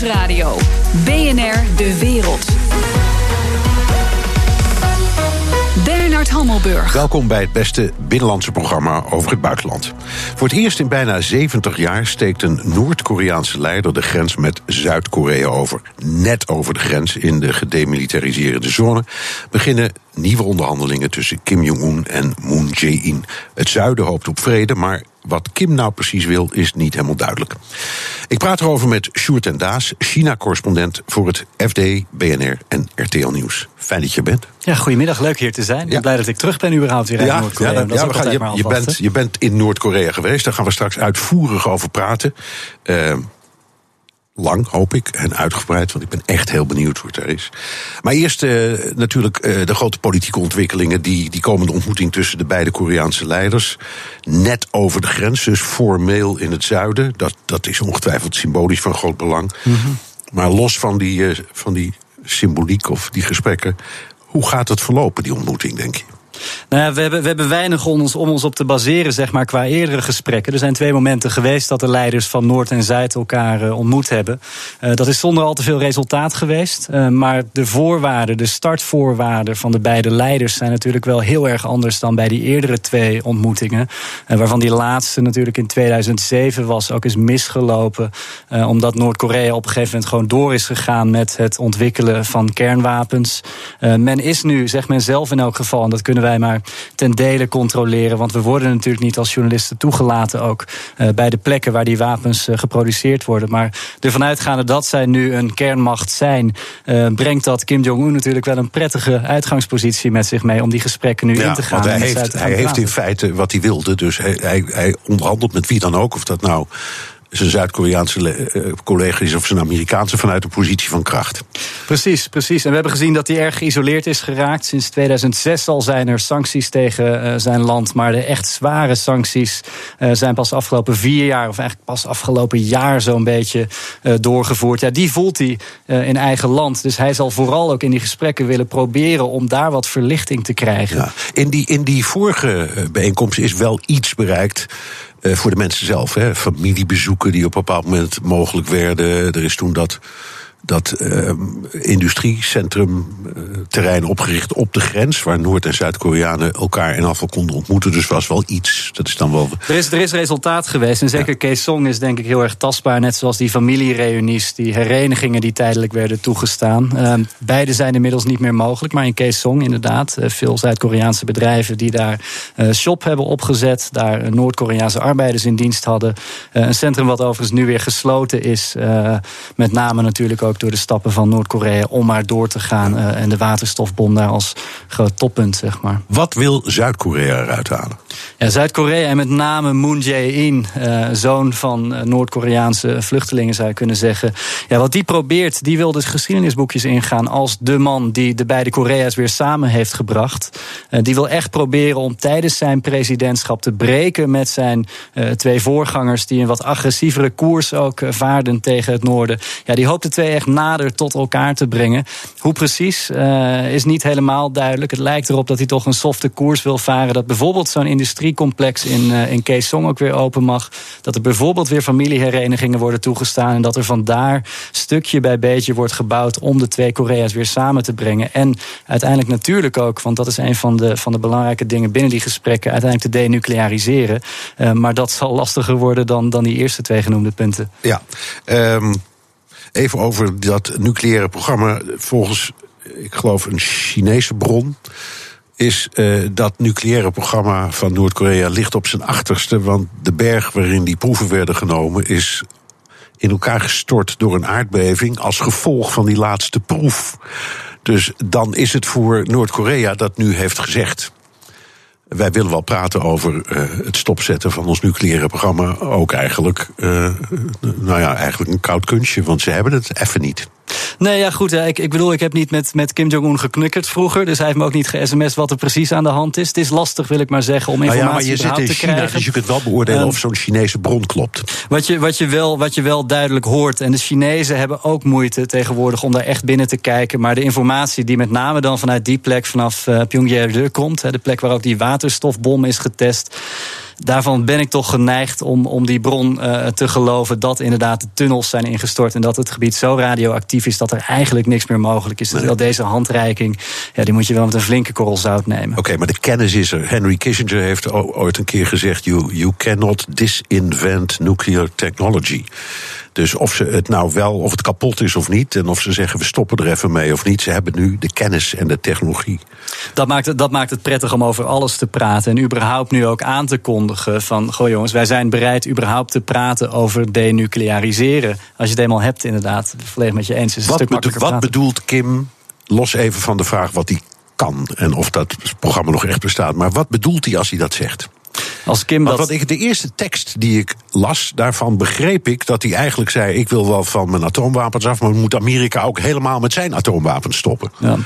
Nieuwsradio. BNR De Wereld. Bernard Hammelburg. Welkom bij het beste binnenlandse programma over het buitenland. Voor het eerst in bijna 70 jaar steekt een Noord-Koreaanse leider de grens met Zuid-Korea over. Net over de grens in de gedemilitariseerde zone beginnen nieuwe onderhandelingen tussen Kim Jong-un en Moon Jae-in. Het zuiden hoopt op vrede, maar wat Kim nou precies wil, is niet helemaal duidelijk. Ik praat erover met Sjoerd en Daas, China-correspondent voor het FD, BNR en RTL Nieuws. Fijn dat je bent. Ja, goedemiddag. Leuk hier te zijn. Ik ben blij dat ik terug ben überhaupt weer in Noord-Korea. Ja, ja, gaan, je, je, bent, je bent in Noord-Korea geweest. Daar gaan we straks uitvoerig over praten. Uh, lang, hoop ik, en uitgebreid, want ik ben echt heel benieuwd hoe het er is. Maar eerst uh, natuurlijk uh, de grote politieke ontwikkelingen, die, die komende ontmoeting tussen de beide Koreaanse leiders. Net over de grens, dus formeel in het zuiden. Dat, dat is ongetwijfeld symbolisch van groot belang. Mm -hmm. Maar los van die, uh, van die symboliek of die gesprekken, hoe gaat het verlopen, die ontmoeting, denk je? Nou ja, we hebben, we hebben weinig om ons, om ons op te baseren, zeg maar, qua eerdere gesprekken. Er zijn twee momenten geweest dat de leiders van Noord en Zuid elkaar uh, ontmoet hebben. Uh, dat is zonder al te veel resultaat geweest. Uh, maar de voorwaarden, de startvoorwaarden van de beide leiders zijn natuurlijk wel heel erg anders dan bij die eerdere twee ontmoetingen. waarvan die laatste natuurlijk in 2007 was, ook is misgelopen. omdat Noord-Korea op een gegeven moment gewoon door is gegaan met het ontwikkelen van kernwapens. men is nu, zegt men zelf in elk geval, en dat kunnen wij maar ten dele controleren. Want we worden natuurlijk niet als journalisten toegelaten ook uh, bij de plekken waar die wapens uh, geproduceerd worden. Maar ervan uitgaande dat zij nu een kernmacht zijn, uh, brengt dat Kim Jong-un natuurlijk wel een prettige uitgangspositie met zich mee om die gesprekken nu ja, in te gaan. Want hij heeft, hij heeft in feite wat hij wilde. Dus hij, hij, hij onderhandelt met wie dan ook. Of dat nou zijn Zuid-Koreaanse collega's of zijn Amerikaanse vanuit een positie van kracht. Precies, precies. En we hebben gezien dat hij erg geïsoleerd is geraakt. Sinds 2006 al zijn er sancties tegen uh, zijn land. Maar de echt zware sancties uh, zijn pas afgelopen vier jaar, of eigenlijk pas afgelopen jaar zo'n beetje uh, doorgevoerd. Ja, die voelt hij in eigen land. Dus hij zal vooral ook in die gesprekken willen proberen om daar wat verlichting te krijgen. Ja. In, die, in die vorige bijeenkomst is wel iets bereikt voor de mensen zelf. Hè. Familiebezoeken die op een bepaald moment mogelijk werden. Er is toen dat dat uh, industriecentrum uh, terrein opgericht op de grens, waar Noord- en Zuid-Koreanen elkaar in afval konden ontmoeten. Dus was wel iets. Dat is dan wel. Er is, er is resultaat geweest. En zeker ja. Kaesong is denk ik heel erg tastbaar. Net zoals die familiereunies, die herenigingen die tijdelijk werden toegestaan. Uh, beide zijn inmiddels niet meer mogelijk. Maar in Kaesong inderdaad. veel Zuid-Koreaanse bedrijven die daar shop hebben opgezet. Daar Noord-Koreaanse arbeiders in dienst hadden. een centrum wat overigens nu weer gesloten is. met name natuurlijk ook door de stappen van Noord-Korea om maar door te gaan. Uh, en de waterstofbom daar als groot toppunt, zeg maar. Wat wil Zuid-Korea eruit halen? Ja, Zuid-Korea en met name Moon Jae-in, uh, zoon van uh, Noord-Koreaanse vluchtelingen zou je kunnen zeggen. Ja, wat die probeert, die wil dus geschiedenisboekjes ingaan als de man die de beide Korea's weer samen heeft gebracht. die wil echt proberen om tijdens zijn presidentschap te breken met zijn twee voorgangers die een wat agressievere koers ook vaarden tegen het noorden. Ja, die hoopt de twee echt nader tot elkaar te brengen. Hoe precies uh, is niet helemaal duidelijk. Het lijkt erop dat hij toch een softe koers wil varen. Dat bijvoorbeeld zo'n industriecomplex in, uh, in Kaesong ook weer open mag. Dat er bijvoorbeeld weer familieherenigingen worden toegestaan. En dat er vandaar stukje bij beetje wordt gebouwd om de twee Korea's weer samen te brengen. En uiteindelijk natuurlijk ook, want dat is een van de, van de belangrijke dingen binnen die gesprekken, uiteindelijk te denucleariseren. Uh, maar dat zal lastiger worden dan, dan die eerste twee genoemde punten. Ja, um even over dat nucleaire programma. Volgens, ik geloof, een Chinese bron. Is uh, dat nucleaire programma van Noord-Korea ligt op zijn achterste. Want de berg waarin die proeven werden genomen is in elkaar gestort door een aardbeving. als gevolg van die laatste proef. Dus dan is het voor Noord-Korea dat nu heeft gezegd. Wij willen wel praten over uh, het stopzetten van ons nucleaire programma. Ook eigenlijk, uh, nou ja, eigenlijk een koud kunstje, want ze hebben het even niet. Nee, ja, goed. Ik, ik bedoel, ik heb niet met, met Kim Jong-un geknukkerd vroeger. Dus hij heeft me ook niet ge-sms wat er precies aan de hand is. Het is lastig, wil ik maar zeggen, om informatie nou ja, maar je zit in te China, krijgen. Dus je kunt wel beoordelen um, of zo'n Chinese bron klopt. Wat je, wat, je wel, wat je wel duidelijk hoort. En de Chinezen hebben ook moeite tegenwoordig om daar echt binnen te kijken. Maar de informatie die met name dan vanuit die plek, vanaf uh, Pyongyang komt. Hè, de plek waar ook die waterstofbom is getest daarvan ben ik toch geneigd om, om die bron uh, te geloven dat inderdaad de tunnels zijn ingestort en dat het gebied zo radioactief is dat er eigenlijk niks meer mogelijk is. Terwijl deze handreiking, ja, die moet je wel met een flinke korrel zout nemen. Oké, maar de kennis is er. Henry Kissinger heeft ooit een keer gezegd: You, you cannot disinvent nuclear technology. Dus of ze het nou wel, of het kapot is of niet, en of ze zeggen we stoppen er even mee of niet, ze hebben nu de kennis en de technologie. Dat maakt, het, dat maakt het prettig om over alles te praten en überhaupt nu ook aan te kondigen van, goh jongens, wij zijn bereid überhaupt te praten over denucleariseren. Als je het eenmaal hebt, inderdaad, volledig met je eens. Is wat, een stuk wat bedoelt Kim, los even van de vraag wat hij kan en of dat programma nog echt bestaat, maar wat bedoelt hij als hij dat zegt? Als Kim dat... wat ik, de eerste tekst die ik las, daarvan begreep ik dat hij eigenlijk zei: Ik wil wel van mijn atoomwapens af, maar moet Amerika ook helemaal met zijn atoomwapens stoppen. Ja.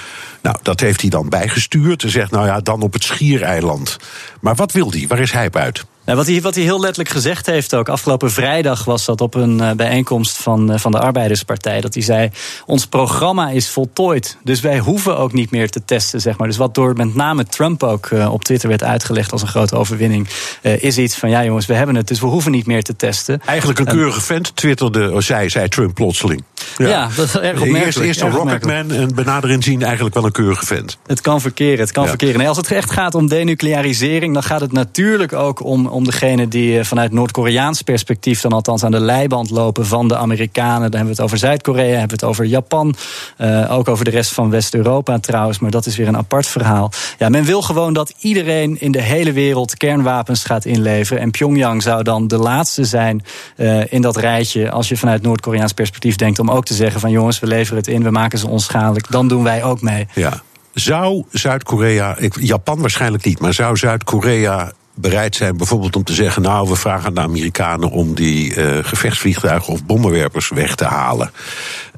Nou, dat heeft hij dan bijgestuurd. En zegt: Nou ja, dan op het Schiereiland. Maar wat wil hij? Waar is hij uit? Wat, hij, wat hij heel letterlijk gezegd heeft ook, afgelopen vrijdag was dat op een uh, bijeenkomst van, uh, van de Arbeiderspartij. Dat hij zei: Ons programma is voltooid. Dus wij hoeven ook niet meer te testen. Zeg maar. Dus wat door met name Trump ook uh, op Twitter werd uitgelegd als een grote overwinning, is iets van: ja, jongens, we hebben het, dus we hoeven niet meer te testen. Eigenlijk een keurige vent, twitterde, of zei, zei Trump plotseling. Ja, ja dat is erg opmerkelijk. Eerst, eerst een rocketman en benader zien eigenlijk wel een keurige vent. Het kan verkeren, het kan ja. verkeren. Nee, als het echt gaat om denuclearisering, dan gaat het natuurlijk ook om, om degene die eh, vanuit Noord-Koreaans perspectief dan althans aan de leiband lopen van de Amerikanen. Dan hebben we het over Zuid-Korea, hebben we het over Japan, uh, ook over de rest van West-Europa trouwens, maar dat is weer een apart verhaal. Ja, men wil gewoon dat iedereen in de hele wereld kernwapens gaat inleveren. En Pyongyang zou dan de laatste zijn uh, in dat rijtje, als je vanuit Noord-Koreaans perspectief denkt, om ook te zeggen van jongens, we leveren het in, we maken ze onschadelijk, dan doen wij ook mee. Ja. Zou Zuid-Korea, Japan waarschijnlijk niet, maar zou Zuid-Korea bereid zijn bijvoorbeeld om te zeggen: Nou, we vragen aan de Amerikanen om die uh, gevechtsvliegtuigen of bommenwerpers weg te halen.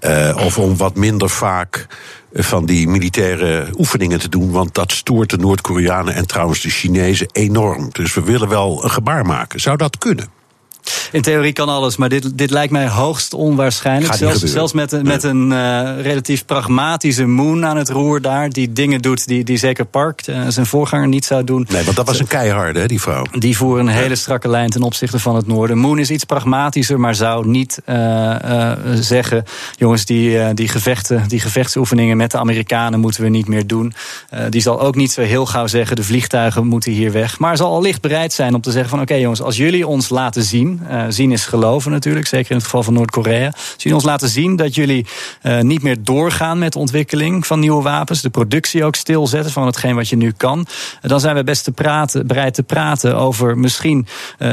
Uh, of om wat minder vaak van die militaire oefeningen te doen. Want dat stoort de Noord-Koreanen en trouwens de Chinezen enorm. Dus we willen wel een gebaar maken. Zou dat kunnen? In theorie kan alles, maar dit, dit lijkt mij hoogst onwaarschijnlijk. Zelfs, zelfs, met, een, met een uh, relatief pragmatische Moon aan het roer daar, die dingen doet die, die zeker Park, uh, zijn voorganger, niet zou doen. Nee, want dat was een keiharde, hè, die vrouw. Die voert een hele strakke lijn ten opzichte van het noorden. Moon is iets pragmatischer, maar zou niet uh, zeggen: jongens, die, die, gevechten, die gevechtsoefeningen met de Amerikanen moeten we niet meer doen. die zal ook niet zo heel gauw zeggen: de vliegtuigen moeten hier weg. Maar zal allicht bereid zijn om te zeggen: van oké, okay, jongens, als jullie ons laten zien uh, zien is geloven natuurlijk, zeker in het geval van Noord-Korea. Zien ons laten zien dat jullie uh, niet meer doorgaan met de ontwikkeling van nieuwe wapens, de productie ook stilzetten van hetgeen wat je nu kan. Uh, dan zijn we best te praten, bereid te praten over misschien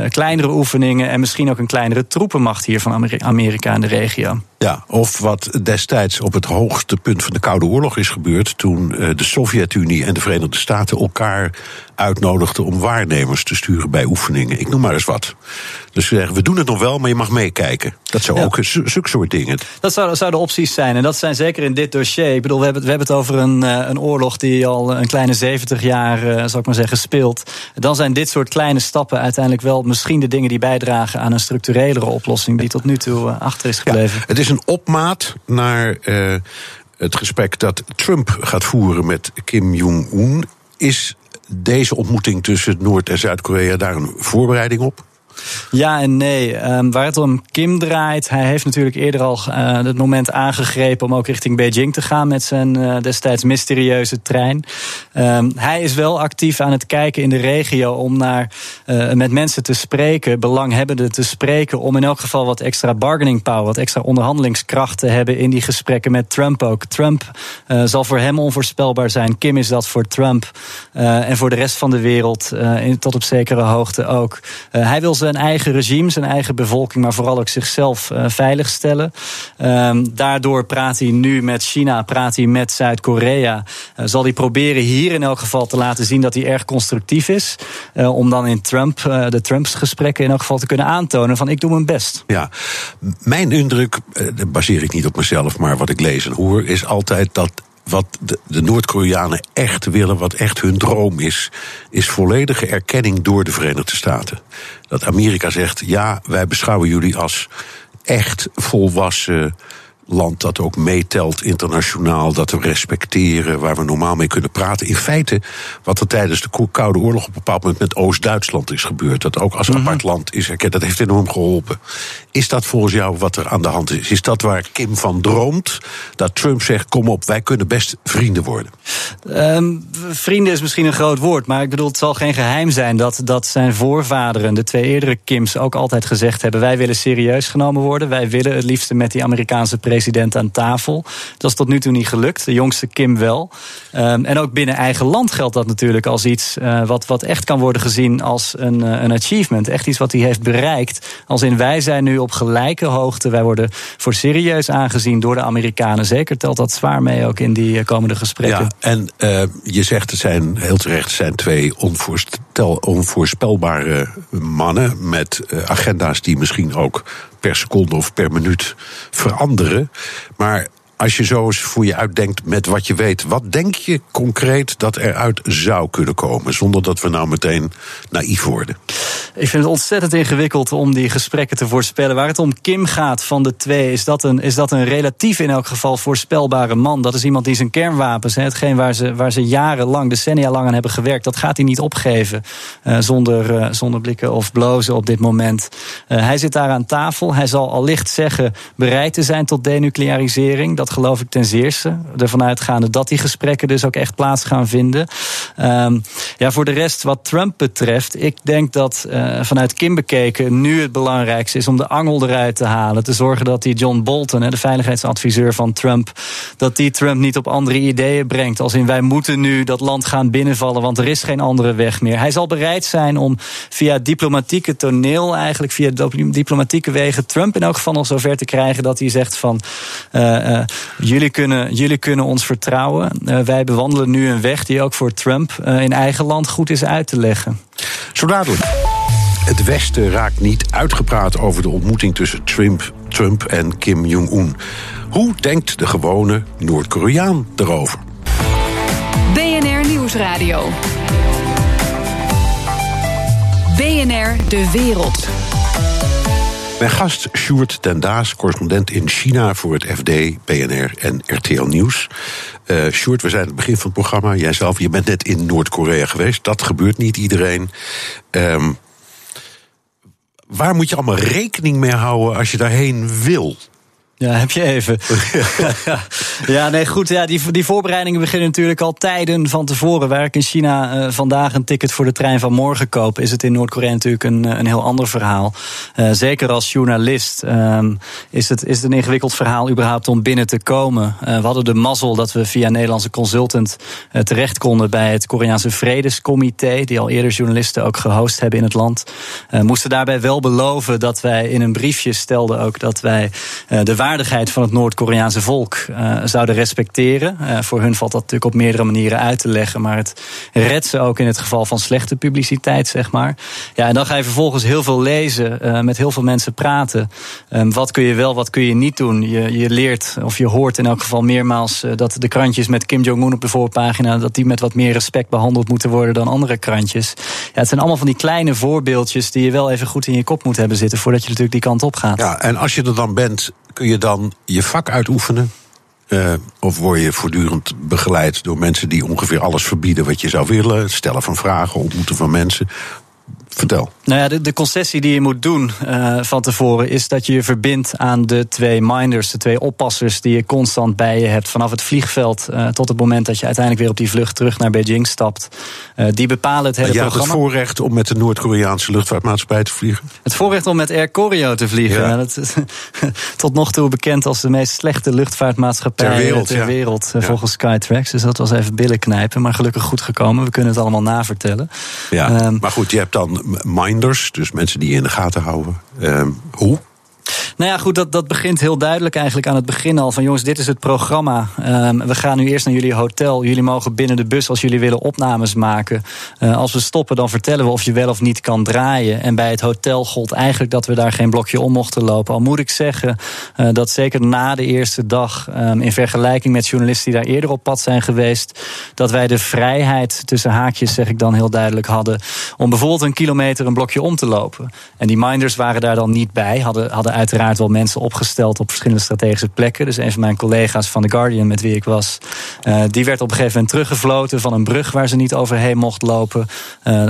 kleinere oefeningen en misschien ook een kleinere troepenmacht hier van Amerika in de regio. Ja, of wat destijds op het hoogste punt van de Koude Oorlog is gebeurd. toen de Sovjet-Unie en de Verenigde Staten elkaar uitnodigden om waarnemers te sturen bij oefeningen. Ik noem maar eens wat. Dus we zeggen, we doen het nog wel, maar je mag meekijken. Dat zou ook zulke soort dingen. Dat zouden zou de opties zijn. En dat zijn zeker in dit dossier. Ik bedoel, we hebben, we hebben het over een, een oorlog die al een kleine 70 jaar, uh, zal ik maar zeggen, speelt. Dan zijn dit soort kleine stappen uiteindelijk wel misschien de dingen die bijdragen aan een structurelere oplossing die tot nu toe achter is gebleven. Ja, het is een opmaat naar uh, het gesprek dat Trump gaat voeren met Kim Jong-un. Is deze ontmoeting tussen Noord- en Zuid-Korea daar een voorbereiding op? Ja en nee. Um, waar het om Kim draait, hij heeft natuurlijk eerder al uh, het moment aangegrepen om ook richting Beijing te gaan met zijn uh, destijds mysterieuze trein. Um, hij is wel actief aan het kijken in de regio om naar, uh, met mensen te spreken, belanghebbenden te spreken, om in elk geval wat extra bargaining power, wat extra onderhandelingskracht te hebben in die gesprekken met Trump ook. Trump zal voor hem onvoorspelbaar zijn. Kim is dat voor Trump en voor de rest van de wereld in, tot op zekere hoogte ook. hij wil zijn eigen regime, zijn eigen bevolking, maar vooral ook zichzelf uh, veiligstellen. Um, daardoor praat hij nu met China, praat hij met Zuid-Korea. Uh, zal hij proberen hier in elk geval te laten zien dat hij erg constructief is. Uh, om dan in Trump, de Trumps gesprekken in elk geval te kunnen aantonen van ik doe mijn best. Ja, mijn indruk, baseer ik niet op mezelf, maar wat ik lees en hoor, is altijd dat wat de, Noord-Koreanen echt willen, wat echt hun droom is, is volledige erkenning door de Verenigde Staten. Dat Amerika zegt: ja, wij beschouwen jullie als echt volwassen land dat ook meetelt internationaal, dat we respecteren, waar we normaal mee kunnen praten. In feite, wat er tijdens de Koude Oorlog op een bepaald moment met Oost-Duitsland is gebeurd, dat ook als Mhm. apart land is erkend, dat heeft enorm geholpen. Is dat volgens jou wat er aan de hand is? Is dat waar Kim van droomt? Dat Trump zegt: kom op, wij kunnen best vrienden worden. Ehm, vrienden is misschien een groot woord, maar ik bedoel, het zal geen geheim zijn dat, dat zijn voorvaderen, de twee eerdere Kims, ook altijd gezegd hebben: wij willen serieus genomen worden. Wij willen het liefste met die Amerikaanse president aan tafel. Dat is tot nu toe niet gelukt. De jongste Kim wel. Ehm, en ook binnen eigen land geldt dat natuurlijk als iets eh, wat, wat echt kan worden gezien als een, eh, een achievement. Echt iets wat hij heeft bereikt. Als in wij zijn nu op gelijke hoogte. Wij worden voor serieus aangezien door de Amerikanen. Zeker telt dat zwaar mee ook in die eh, komende gesprekken. Ja, en je zegt het zijn heel terecht zijn twee onvoorstel, onvoorspelbare mannen met uh, agenda's die misschien ook per seconde of per minuut veranderen. Maar als je zo eens voor je uitdenkt met wat je weet, wat denk je concreet dat eruit zou kunnen komen, zonder dat we nou meteen naïef worden? Ik vind het ontzettend ingewikkeld om die gesprekken te voorspellen. Waar het om Kim gaat van de twee, is dat een, is dat een relatief in elk geval voorspelbare man. Dat is iemand die zijn kernwapens, hetgeen waar ze, waar ze jarenlang, decennia lang aan hebben gewerkt, dat gaat hij niet opgeven uh, zonder, uh, zonder blikken of blozen op dit moment. Uh, hij zit daar aan tafel. Hij zal allicht zeggen bereid te zijn tot denuclearisering. Dat geloof ik ten zeerste. Ervan uitgaande dat die gesprekken dus ook echt plaats gaan vinden. Um, ja, voor de rest, wat Trump betreft, ik denk dat uh, vanuit Kim bekeken nu het belangrijkste is om de angel eruit te halen. Te zorgen dat die John Bolton, de veiligheidsadviseur van Trump, dat die Trump niet op andere ideeën brengt. Als in wij moeten nu dat land gaan binnenvallen, want er is geen andere weg meer. Hij zal bereid zijn om via diplomatieke toneel, eigenlijk via diplomatieke wegen, Trump in elk geval nog zover te krijgen dat hij zegt van uh, uh, jullie, kunnen, jullie kunnen ons vertrouwen. Uh, wij bewandelen nu een weg die ook voor Trump uh, in eigen land goed is uit te leggen. Zo dadelijk. Het Westen raakt niet uitgepraat over de ontmoeting tussen Trump, Trump en Kim Jong-un. Hoe denkt de gewone Noord-Koreaan erover? BNR Nieuwsradio. BNR De Wereld. Mijn gast Sjoerd ten Daas, correspondent in China voor het FD, BNR en RTL Nieuws. Uh, Sjoerd, we zijn aan het begin van het programma. Jijzelf, je bent net in Noord-Korea geweest. Dat gebeurt niet iedereen. Um, waar moet je allemaal rekening mee houden als je daarheen wil? Ja, heb je even. ja, nee, goed. Ja, die, die voorbereidingen beginnen natuurlijk al tijden van tevoren. Waar ik in China uh, vandaag een ticket voor de trein van morgen koop, is het in Noord-Korea natuurlijk een, een heel ander verhaal. Uh, zeker als journalist um, is, het, is het een ingewikkeld verhaal überhaupt om binnen te komen. Uh, we hadden de mazzel dat we via een Nederlandse consultant terecht konden bij het Koreaanse Vredescomité, die al eerder journalisten ook gehost hebben in het land. moesten daarbij wel beloven dat wij in een briefje stelden ook dat wij de waardigheid van het Noord-Koreaanse volk uh, zouden respecteren. Uh, voor hun valt dat natuurlijk op meerdere manieren uit te leggen, maar het redt ze ook in het geval van slechte publiciteit, zeg maar. Ja, en dan ga je vervolgens heel veel lezen, uh, met heel veel mensen praten. Um, wat kun je wel, wat kun je niet doen? Je, je leert, of je hoort in elk geval meermaals dat de krantjes met Kim Jong-un op de voorpagina, dat die met wat meer respect behandeld moeten worden dan andere krantjes. Ja, het zijn allemaal van die kleine voorbeeldjes die je wel even goed in je kop moet hebben zitten voordat je natuurlijk die kant op gaat. Ja, en als je er dan bent, kun je dan je vak uitoefenen? Uh, of word je voortdurend begeleid door mensen die ongeveer alles verbieden wat je zou willen? Stellen van vragen, ontmoeten van mensen. Vertel. Nou ja, de, de concessie die je moet doen uh, van tevoren is dat je je verbindt aan de twee minders, de twee oppassers die je constant bij je hebt vanaf het vliegveld uh, tot het moment dat je uiteindelijk weer op die vlucht terug naar Beijing stapt. Uh, die bepalen het hele je programma. hebt het voorrecht om met de Noord-Koreaanse luchtvaartmaatschappij te vliegen? Het voorrecht om met Air Koryo te vliegen. Ja. Dat is tot nog toe bekend als de meest slechte luchtvaartmaatschappij ter wereld. Ter ja. wereld ja. Volgens Skytrax. Dus dat was even billen knijpen, maar gelukkig goed gekomen. We kunnen het allemaal navertellen. Ja, um, maar goed, je hebt dan minders, dus mensen die je in de gaten houden. Um, hoe? Nou ja, goed, dat, dat begint heel duidelijk eigenlijk aan het begin al. Van jongens, dit is het programma. Um, we gaan nu eerst naar jullie hotel. Jullie mogen binnen de bus als jullie willen opnames maken. Uh, als we stoppen, dan vertellen we of je wel of niet kan draaien. En bij het hotel gold eigenlijk dat we daar geen blokje om mochten lopen. Al moet ik zeggen uh, dat zeker na de eerste dag, um, in vergelijking met journalisten die daar eerder op pad zijn geweest, dat wij de vrijheid, tussen haakjes zeg ik dan heel duidelijk, hadden om bijvoorbeeld een kilometer een blokje om te lopen. En die minders waren daar dan niet bij, hadden, hadden uiteraard wel mensen opgesteld op verschillende strategische plekken. Dus een van mijn collega's van The Guardian, met wie ik was, die werd op een gegeven moment teruggefloten van een brug waar ze niet overheen mocht lopen.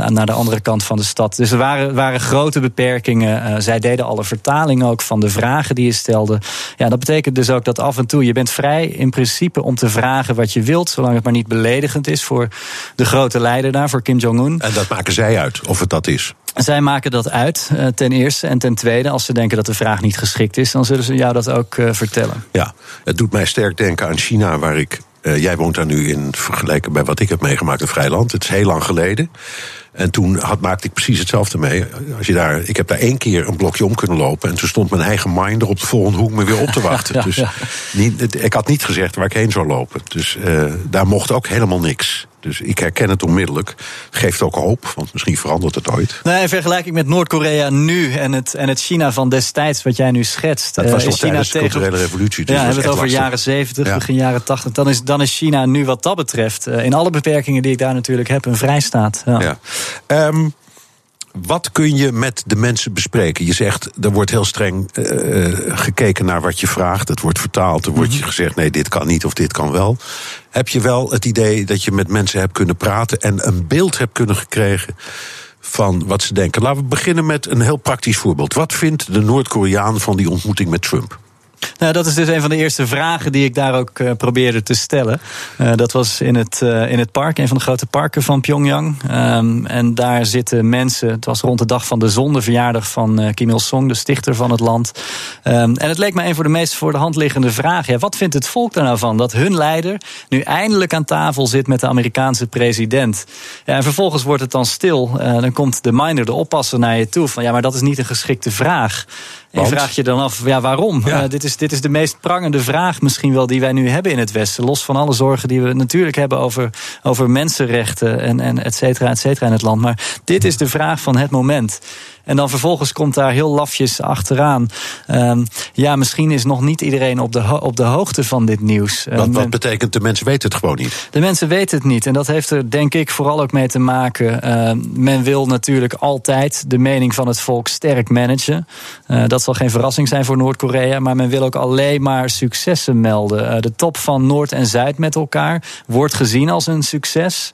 naar de andere kant van de stad. Dus er waren, waren grote beperkingen. zij deden alle vertaling ook van de vragen die je stelde. Ja, dat betekent dus ook dat af en toe je bent vrij in principe om te vragen wat je wilt, zolang het maar niet beledigend is voor de grote leider daar, voor Kim Jong-un. En dat maken zij uit, of het dat is? Zij maken dat uit, eh, ten eerste. En ten tweede, als ze denken dat de vraag niet geschikt is, dan zullen ze jou dat ook uh, vertellen. Ja, het doet mij sterk denken aan China, waar ik. Uh, jij woont daar nu in vergelijken bij wat ik heb meegemaakt in Vrijland. Het is heel lang geleden. En toen had, maakte ik precies hetzelfde mee. Als je daar, ik heb daar één keer een blokje om kunnen lopen. En toen stond mijn eigen minder op de volgende hoek me weer op te wachten. dus Niet, ik had niet gezegd waar ik heen zou lopen. Dus uh, daar mocht ook helemaal niks. Dus ik herken het onmiddellijk. Geeft ook hoop, want misschien verandert het ooit. Nee, in vergelijking met Noord-Korea nu en het, en het China van destijds, wat jij nu schetst. Dat was uh, China de culturele revolutie. Dus ja, hebben het over jaren 70, begin jaren 80. Dan is, dan is China nu wat dat betreft, uh, in alle beperkingen die ik daar natuurlijk heb, een vrijstaat. Ja. ja. Um, wat kun je met de mensen bespreken? Je zegt, er wordt heel streng uh, gekeken naar wat je vraagt. Het wordt vertaald, er wordt je gezegd, nee, dit kan niet of dit kan wel. Heb je wel het idee dat je met mensen hebt kunnen praten en een beeld hebt kunnen gekregen van wat ze denken? Laten we beginnen met een heel praktisch voorbeeld. Wat vindt de Noord-Koreaan van die ontmoeting met Trump? Nou, dat is dus een van de eerste vragen die ik daar ook uh, probeerde te stellen. Uh, dat was in het, uh, in het park, een van de grote parken van Pyongyang. Um, en daar zitten mensen, het was rond de dag van de zon, verjaardag van Kim Il-sung, de stichter van het land. Um, en het leek me een van de meest voor de hand liggende vragen. Ja, wat vindt het volk er nou van dat hun leider nu eindelijk aan tafel zit met de Amerikaanse president? Ja, en vervolgens wordt het dan stil. dan komt de minder, de oppasser, naar je toe van ja, maar dat is niet een geschikte vraag. En je vraagt je dan af, ja, waarom? Ja. Uh, dit, is, dit is de meest prangende vraag misschien wel die wij nu hebben in het Westen. Los van alle zorgen die we natuurlijk hebben over, over mensenrechten en, en et cetera, et cetera in het land. Maar dit is de vraag van het moment. En dan vervolgens komt daar heel lafjes achteraan. Um, ja, misschien is nog niet iedereen op de, op de hoogte van dit nieuws. Wat, wat men, betekent de mensen weten het gewoon niet? De mensen weten het niet. En dat heeft er denk ik vooral ook mee te maken. Uh, men wil natuurlijk altijd de mening van het volk sterk managen. Uh, dat zal geen verrassing zijn voor Noord-Korea. Maar men wil ook alleen maar successen melden. Uh, de top van Noord en Zuid met elkaar wordt gezien als een succes.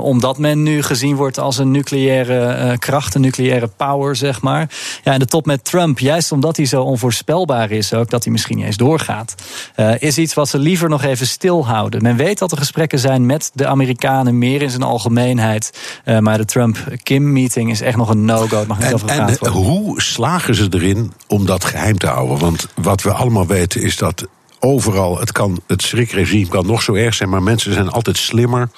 omdat men nu gezien wordt als een nucleaire kracht, een nucleaire power zeg maar. Ja, en de top met Trump, juist omdat hij zo onvoorspelbaar is, ook dat hij misschien niet eens doorgaat, uh, is iets wat ze liever nog even stilhouden. Men weet dat er gesprekken zijn met de Amerikanen, meer in zijn algemeenheid. Uh, maar de Trump-Kim-meeting is echt nog een no-go. Mag niet en, over en worden. hoe slagen ze erin om dat geheim te houden? Want wat we allemaal weten is dat overal, het, kan, het schrikregime kan nog zo erg zijn, maar mensen zijn altijd slimmer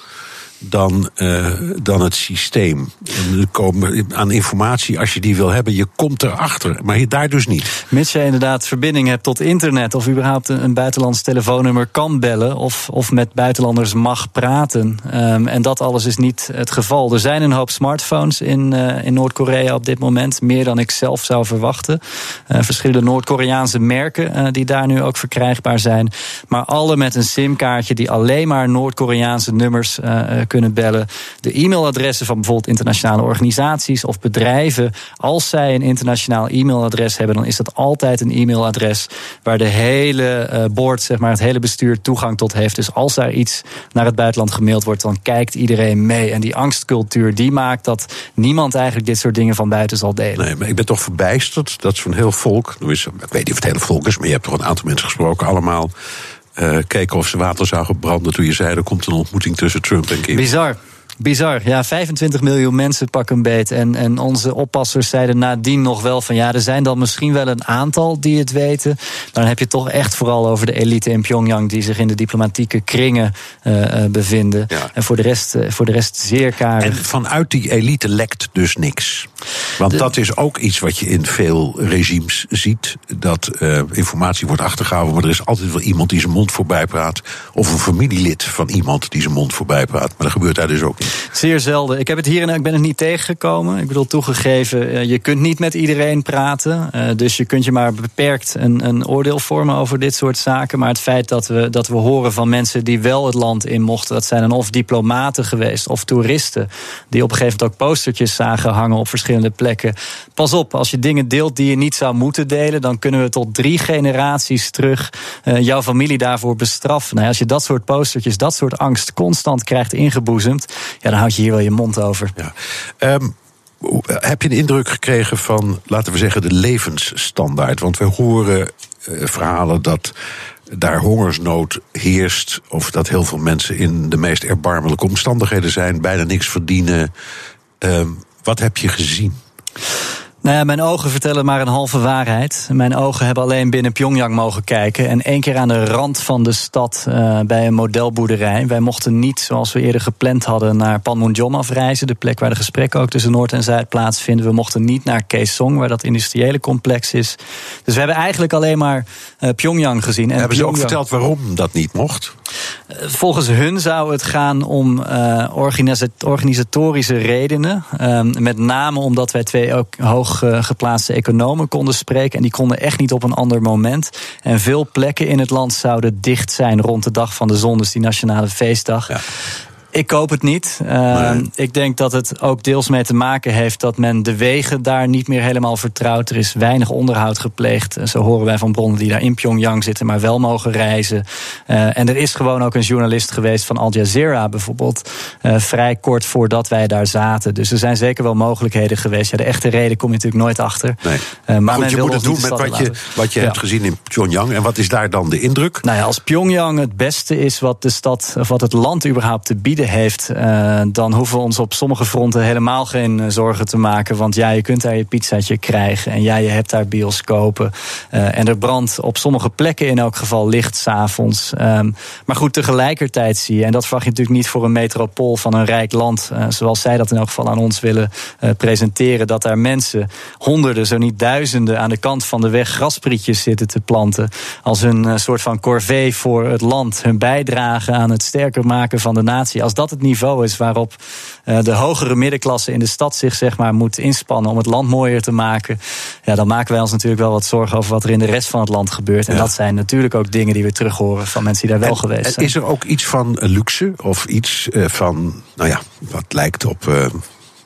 dan, uh, dan het systeem. En komen aan informatie, als je die wil hebben, je komt erachter. Maar daar dus niet. Mits je inderdaad verbinding hebt tot internet... of überhaupt een buitenlands telefoonnummer kan bellen... of, of met buitenlanders mag praten. Um, en dat alles is niet het geval. Er zijn een hoop smartphones in, uh, in Noord-Korea op dit moment. Meer dan ik zelf zou verwachten. Uh, verschillende Noord-Koreaanse merken die daar nu ook verkrijgbaar zijn. Maar alle met een simkaartje die alleen maar Noord-Koreaanse nummers kunnen bellen. De e-mailadressen van bijvoorbeeld internationale organisaties of bedrijven. Als zij een internationaal e-mailadres hebben, dan is dat altijd een e-mailadres waar de hele uh, board, zeg maar, het hele bestuur toegang tot heeft. Dus als daar iets naar het buitenland gemaild wordt, dan kijkt iedereen mee. En die angstcultuur die maakt dat niemand eigenlijk dit soort dingen van buiten zal delen. Nee, maar ik ben toch verbijsterd dat zo'n heel volk, ik weet niet of het hele volk is, maar je hebt toch een aantal mensen gesproken, allemaal uh, keken of ze water zouden branden toen je zei er komt een ontmoeting tussen Trump en Kim. Bizar. Bizar. Ja, 25 miljoen mensen pakken een beet. En, en onze oppassers zeiden nadien nog wel van ja, er zijn dan misschien wel een aantal die het weten. Maar dan heb je toch echt vooral over de elite in Pyongyang die zich in de diplomatieke kringen uh, bevinden. Ja. En voor de, rest, uh, voor de rest zeer karig. En vanuit die elite lekt dus niks. Want de, dat is ook iets wat je in veel regimes ziet. Dat uh, informatie wordt achtergehouden, maar er is altijd wel iemand die zijn mond voorbij praat. Of een familielid van iemand die zijn mond voorbij praat. Maar dat gebeurt daar dus ook niet. Zeer zelden. Ik heb het hier en ik ben het niet tegengekomen. Ik bedoel, toegegeven, eh, je kunt niet met iedereen praten. Uh, dus je kunt je maar beperkt een, een oordeel vormen over dit soort zaken. Maar het feit dat we, dat we horen van mensen die wel het land in mochten, dat zijn dan of diplomaten geweest of toeristen. Die op een gegeven moment ook postertjes zagen hangen op verschillende plekken. Pas op, als je dingen deelt die je niet zou moeten delen, dan kunnen we tot drie generaties terug uh, jouw familie daarvoor bestraffen. Nou, als je dat soort postertjes, dat soort angst constant krijgt ingeboezemd, ja, dan houd je hier wel je mond over. Ja. Um, heb je de indruk gekregen van, laten we zeggen, de levensstandaard? Want we horen uh, verhalen dat daar hongersnood heerst, of dat heel veel mensen in de meest erbarmelijke omstandigheden zijn, bijna niks verdienen. Um, wat heb je gezien? Nou ja, mijn ogen vertellen maar een halve waarheid. Mijn ogen hebben alleen binnen Pyongyang mogen kijken. En één keer aan de rand van de stad uh, bij een modelboerderij. Wij mochten niet, zoals we eerder gepland hadden, naar Panmunjom afreizen. De plek waar de gesprekken ook tussen Noord en Zuid plaatsvinden. We mochten niet naar Kaesong, waar dat industriële complex is. Dus we hebben eigenlijk alleen maar uh, Pyongyang gezien. En hebben Pyongyang... ze ook verteld waarom dat niet mocht? Uh, volgens hun zou het gaan om organisatorische redenen. met name omdat wij twee ook hoog geplaatste economen konden spreken. En die konden echt niet op een ander moment. En veel plekken in het land zouden dicht zijn rond de dag van de zon, dus die nationale feestdag. Ik koop het niet. Uh, Ik denk dat het ook deels mee te maken heeft dat men de wegen daar niet meer helemaal vertrouwt. Er is weinig onderhoud gepleegd. Zo horen wij van bronnen die daar in Pyongyang zitten, maar wel mogen reizen. Uh, en er is gewoon ook een journalist geweest van Al Jazeera bijvoorbeeld. Uh, vrij kort voordat wij daar zaten. Dus er zijn zeker wel mogelijkheden geweest. Ja, de echte reden kom je natuurlijk nooit achter. Nee. maar, maar goed, je moet het doen met wat je, wat je ja. hebt gezien in Pyongyang. En wat is daar dan de indruk? Nou ja, als Pyongyang het beste is wat de stad, of wat het land überhaupt te bieden heeft, uh, dan hoeven we ons op sommige fronten helemaal geen uh, zorgen te maken. Want ja, je kunt daar je pizzaatje krijgen. En ja, je hebt daar bioscopen. Uh, en er brandt op sommige plekken in elk geval licht s'avonds. Um, maar goed, tegelijkertijd zie je, en dat verwacht je natuurlijk niet voor een metropool van een rijk land, zoals zij dat in elk geval aan ons willen presenteren, dat daar mensen, honderden, zo niet duizenden, aan de kant van de weg grasprietjes zitten te planten. Als een soort van corvée voor het land, hun bijdrage aan het sterker maken van de natie. Dat het niveau is waarop uh, de hogere middenklasse in de stad zich zeg maar, moet inspannen om het land mooier te maken, ja, dan maken wij ons natuurlijk wel wat zorgen over wat er in de rest van het land gebeurt. En ja. dat zijn natuurlijk ook dingen die we terug horen van mensen die daar wel en, geweest zijn. Is er ook iets van luxe of iets uh, van, nou ja, wat lijkt op uh,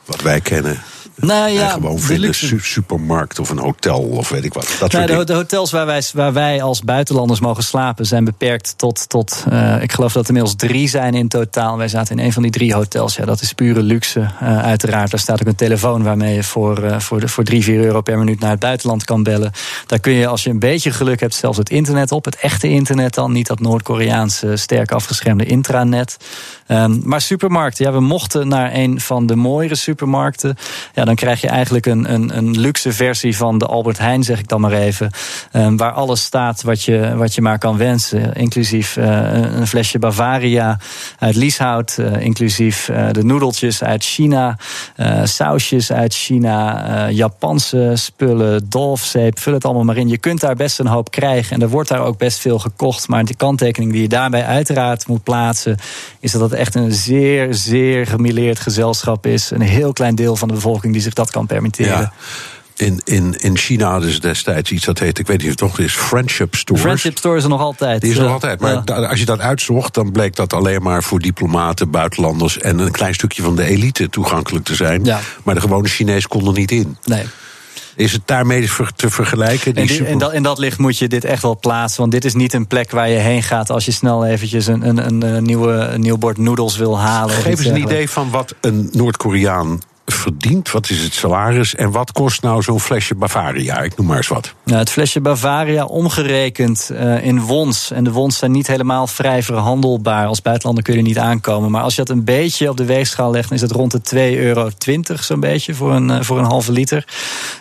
wat wij kennen? Nou ja, gewoon vinden, luxe... supermarkt of een hotel of weet ik wat. Dat nou, de, de, hotels waar wij, waar wij als buitenlanders mogen slapen zijn beperkt tot, tot uh, ik geloof dat er inmiddels drie zijn in totaal. Wij zaten in een van die drie hotels. Ja, dat is pure luxe, uh, uiteraard. Daar staat ook een telefoon waarmee je voor, uh, voor, de, voor drie, vier euro per minuut naar het buitenland kan bellen. Daar kun je, als je een beetje geluk hebt, zelfs het internet op. Het echte internet dan, niet dat Noord-Koreaanse sterk afgeschermde intranet. Um, maar supermarkten, ja, we mochten naar een van de mooiere supermarkten. Ja, dan krijg je eigenlijk een, een, een luxe versie van de Albert Heijn, zeg ik dan maar even. Um, waar alles staat wat je, wat je maar kan wensen. Inclusief uh, een flesje Bavaria uit Lieshout. Uh, inclusief uh, de noedeltjes uit China. sausjes uit China. Japanse spullen, dolfzeep. Vul het allemaal maar in. Je kunt daar best een hoop krijgen. En er wordt daar ook best veel gekocht. Maar de kanttekening die je daarbij uiteraard moet plaatsen... is dat het echt een zeer, zeer gemilleerd gezelschap is. Een heel klein deel van de bevolking die zich dat kan permitteren. Ja. In, in, in China hadden ze destijds iets dat heet, ik weet niet of het nog is, Friendship Stores. Friendship Store is er nog altijd. Die is er nog altijd. Maar ja. als je dat uitzocht, dan bleek dat alleen maar voor diplomaten, buitenlanders en een klein stukje van de elite toegankelijk te zijn. Ja. Maar de gewone Chinees kon er niet in. Nee. Is het daarmee te vergelijken? In, die, dat, in dat licht moet je dit echt wel plaatsen. Want dit is niet een plek waar je heen gaat als je snel eventjes een, een, een, een nieuwe, een nieuw bord noedels wil halen. Geef eens een idee van wat een Noord-Koreaan verdient? Wat is het salaris? En wat kost nou zo'n flesje Bavaria? Ik noem maar eens wat. Nou, het flesje Bavaria omgerekend uh, in wons. En de wons zijn niet helemaal vrij verhandelbaar. Als buitenlander kun je niet aankomen. Maar als je dat een beetje op de weegschaal legt, is het rond de 2,20 euro zo'n beetje voor een, uh, voor een halve liter.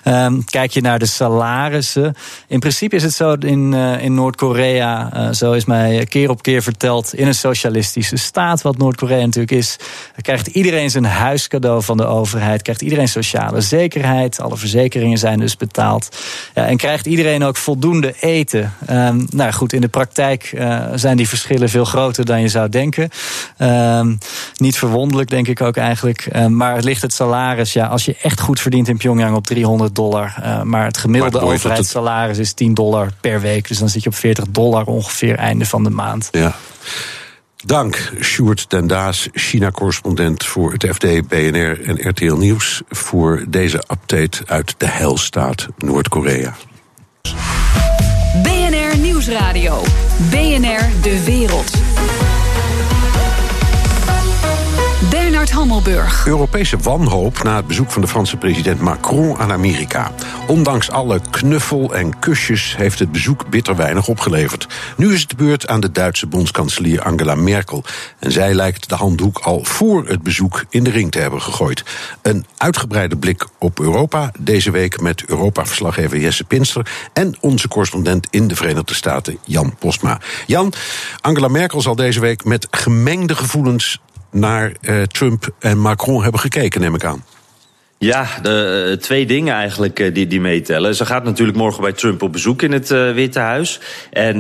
Um, kijk je naar de salarissen. In principe is het zo in, uh, in Noord-Korea, zo is mij keer op keer verteld, in een socialistische staat, wat Noord-Korea natuurlijk is, krijgt iedereen zijn huiscadeau van de overheid overheid, krijgt iedereen sociale zekerheid. Alle verzekeringen zijn dus betaald. Ja, en krijgt iedereen ook voldoende eten. Um, nou goed, in de praktijk uh, zijn die verschillen veel groter dan je zou denken. Um, niet verwonderlijk, denk ik ook eigenlijk. Um, maar ligt het salaris, ja, als je echt goed verdient in Pyongyang op 300 dollar. Uh, maar het gemiddelde maar overheidssalaris is 10 dollar per week. Dus dan zit je op 40 dollar ongeveer einde van de maand. Ja. Dank, Sjoerd den Daas, China-correspondent voor het FD, BNR en RTL Nieuws... voor deze update uit de heilstaat Noord-Korea. BNR Nieuwsradio. BNR De Wereld. Europese wanhoop na het bezoek van de Franse president Macron aan Amerika. Ondanks alle knuffel en kusjes heeft het bezoek bitter weinig opgeleverd. Nu is het de beurt aan de Duitse bondskanselier Angela Merkel. En zij lijkt de handdoek al voor het bezoek in de ring te hebben gegooid. Een uitgebreide blik op Europa deze week met Europa-verslaggever Jesse Pinster en onze correspondent in de Verenigde Staten, Jan Postma. Jan, Angela Merkel zal deze week met gemengde gevoelens naar uh, Trump en Macron hebben gekeken, neem ik aan. Ja, de, uh, twee dingen eigenlijk uh, die, die meetellen. Ze gaat natuurlijk morgen bij Trump op bezoek in het uh, Witte Huis. En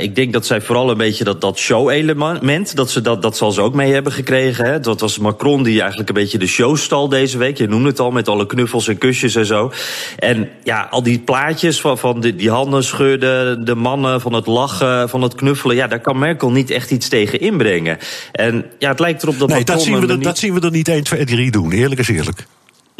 ik denk dat zij vooral een beetje dat, dat show-element, dat, ze dat, dat zal ze ook mee hebben gekregen. Hè. Dat was Macron die eigenlijk een beetje de show stal deze week. Je noemde het al, met alle knuffels en kusjes en zo. En ja, al die plaatjes van, van die, die handen schudden, de mannen, van het lachen, van het knuffelen. Ja, daar kan Merkel niet echt iets tegen inbrengen. En ja, het lijkt erop dat nee, Macron... Dat zien, we er, dat zien we er niet 1, 2, 3 doen, eerlijk is eerlijk.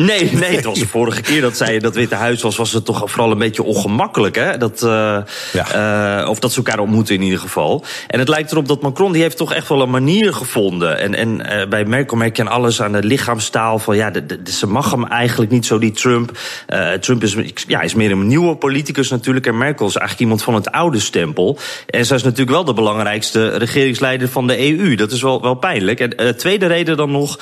Nee, nee, het was de vorige keer dat zij dat Witte Huis was, was het toch vooral een beetje ongemakkelijk, hè? Dat, uh, ja. uh, of dat ze elkaar ontmoeten in ieder geval. En het lijkt erop dat Macron, die heeft toch echt wel een manier gevonden. En, en uh, bij Merkel merk je aan alles aan de lichaamstaal van, ja, de, de, ze mag hem eigenlijk niet zo, die Trump. Trump is, ja, is meer een nieuwe politicus natuurlijk. En Merkel is eigenlijk iemand van het oude stempel. En zij is natuurlijk wel de belangrijkste regeringsleider van de EU. Dat is wel, wel pijnlijk. En tweede reden dan nog,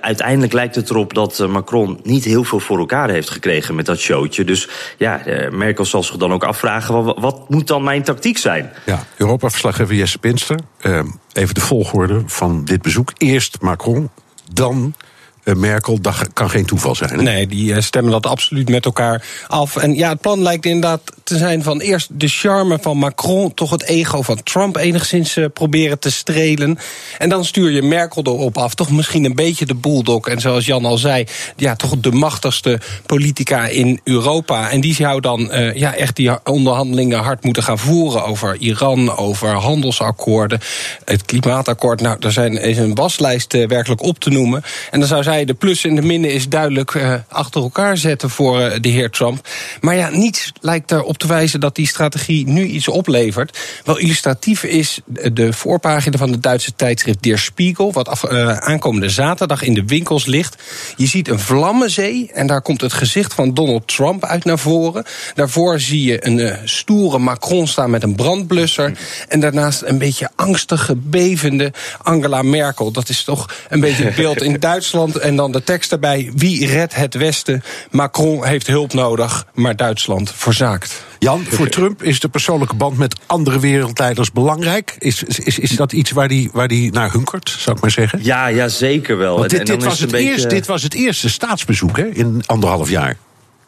uiteindelijk lijkt het erop dat Macron niet heel veel voor elkaar heeft gekregen met dat showtje. Dus ja, Merkel zal zich dan ook afvragen: wat, wat moet dan mijn tactiek zijn? Ja, Europa-verslaggever Jesse Pinster. Uh, even de volgorde van dit bezoek. Eerst Macron, dan Merkel, dat kan geen toeval zijn. Nee, die stemmen dat absoluut met elkaar af. En ja, het plan lijkt inderdaad te zijn van eerst de charme van Macron, toch het ego van Trump enigszins proberen te strelen. En dan stuur je Merkel erop af. Toch misschien een beetje de bulldog. En zoals Jan al zei, ja, toch de machtigste politica in Europa. En die zou dan ja, echt die onderhandelingen hard moeten gaan voeren over Iran, over handelsakkoorden, het klimaatakkoord. Nou, daar zijn, is een waslijst werkelijk op te noemen. En dan zou de plus en de minnen is duidelijk uh, achter elkaar zetten voor uh, de heer Trump. Maar ja, niets lijkt erop te wijzen dat die strategie nu iets oplevert. Wel illustratief is de voorpagina van het Duitse tijdschrift Der Spiegel, wat af, uh, aankomende zaterdag in de winkels ligt. Je ziet een vlammenzee en daar komt het gezicht van Donald Trump uit naar voren. Daarvoor zie je een stoere Macron staan met een brandblusser. En daarnaast een beetje angstige, bevende Angela Merkel. Dat is toch een beetje het beeld in Duitsland. En dan de tekst erbij: Wie redt het Westen? Macron heeft hulp nodig, maar Duitsland verzaakt. Jan, voor Trump is de persoonlijke band met andere wereldleiders belangrijk. Is, is, is dat iets waar die, waar die naar hunkert, zou ik maar zeggen? Ja, ja zeker wel. Want dit, en, en dit, was het beetje... eerst, dit was het eerste staatsbezoek hè, in anderhalf jaar.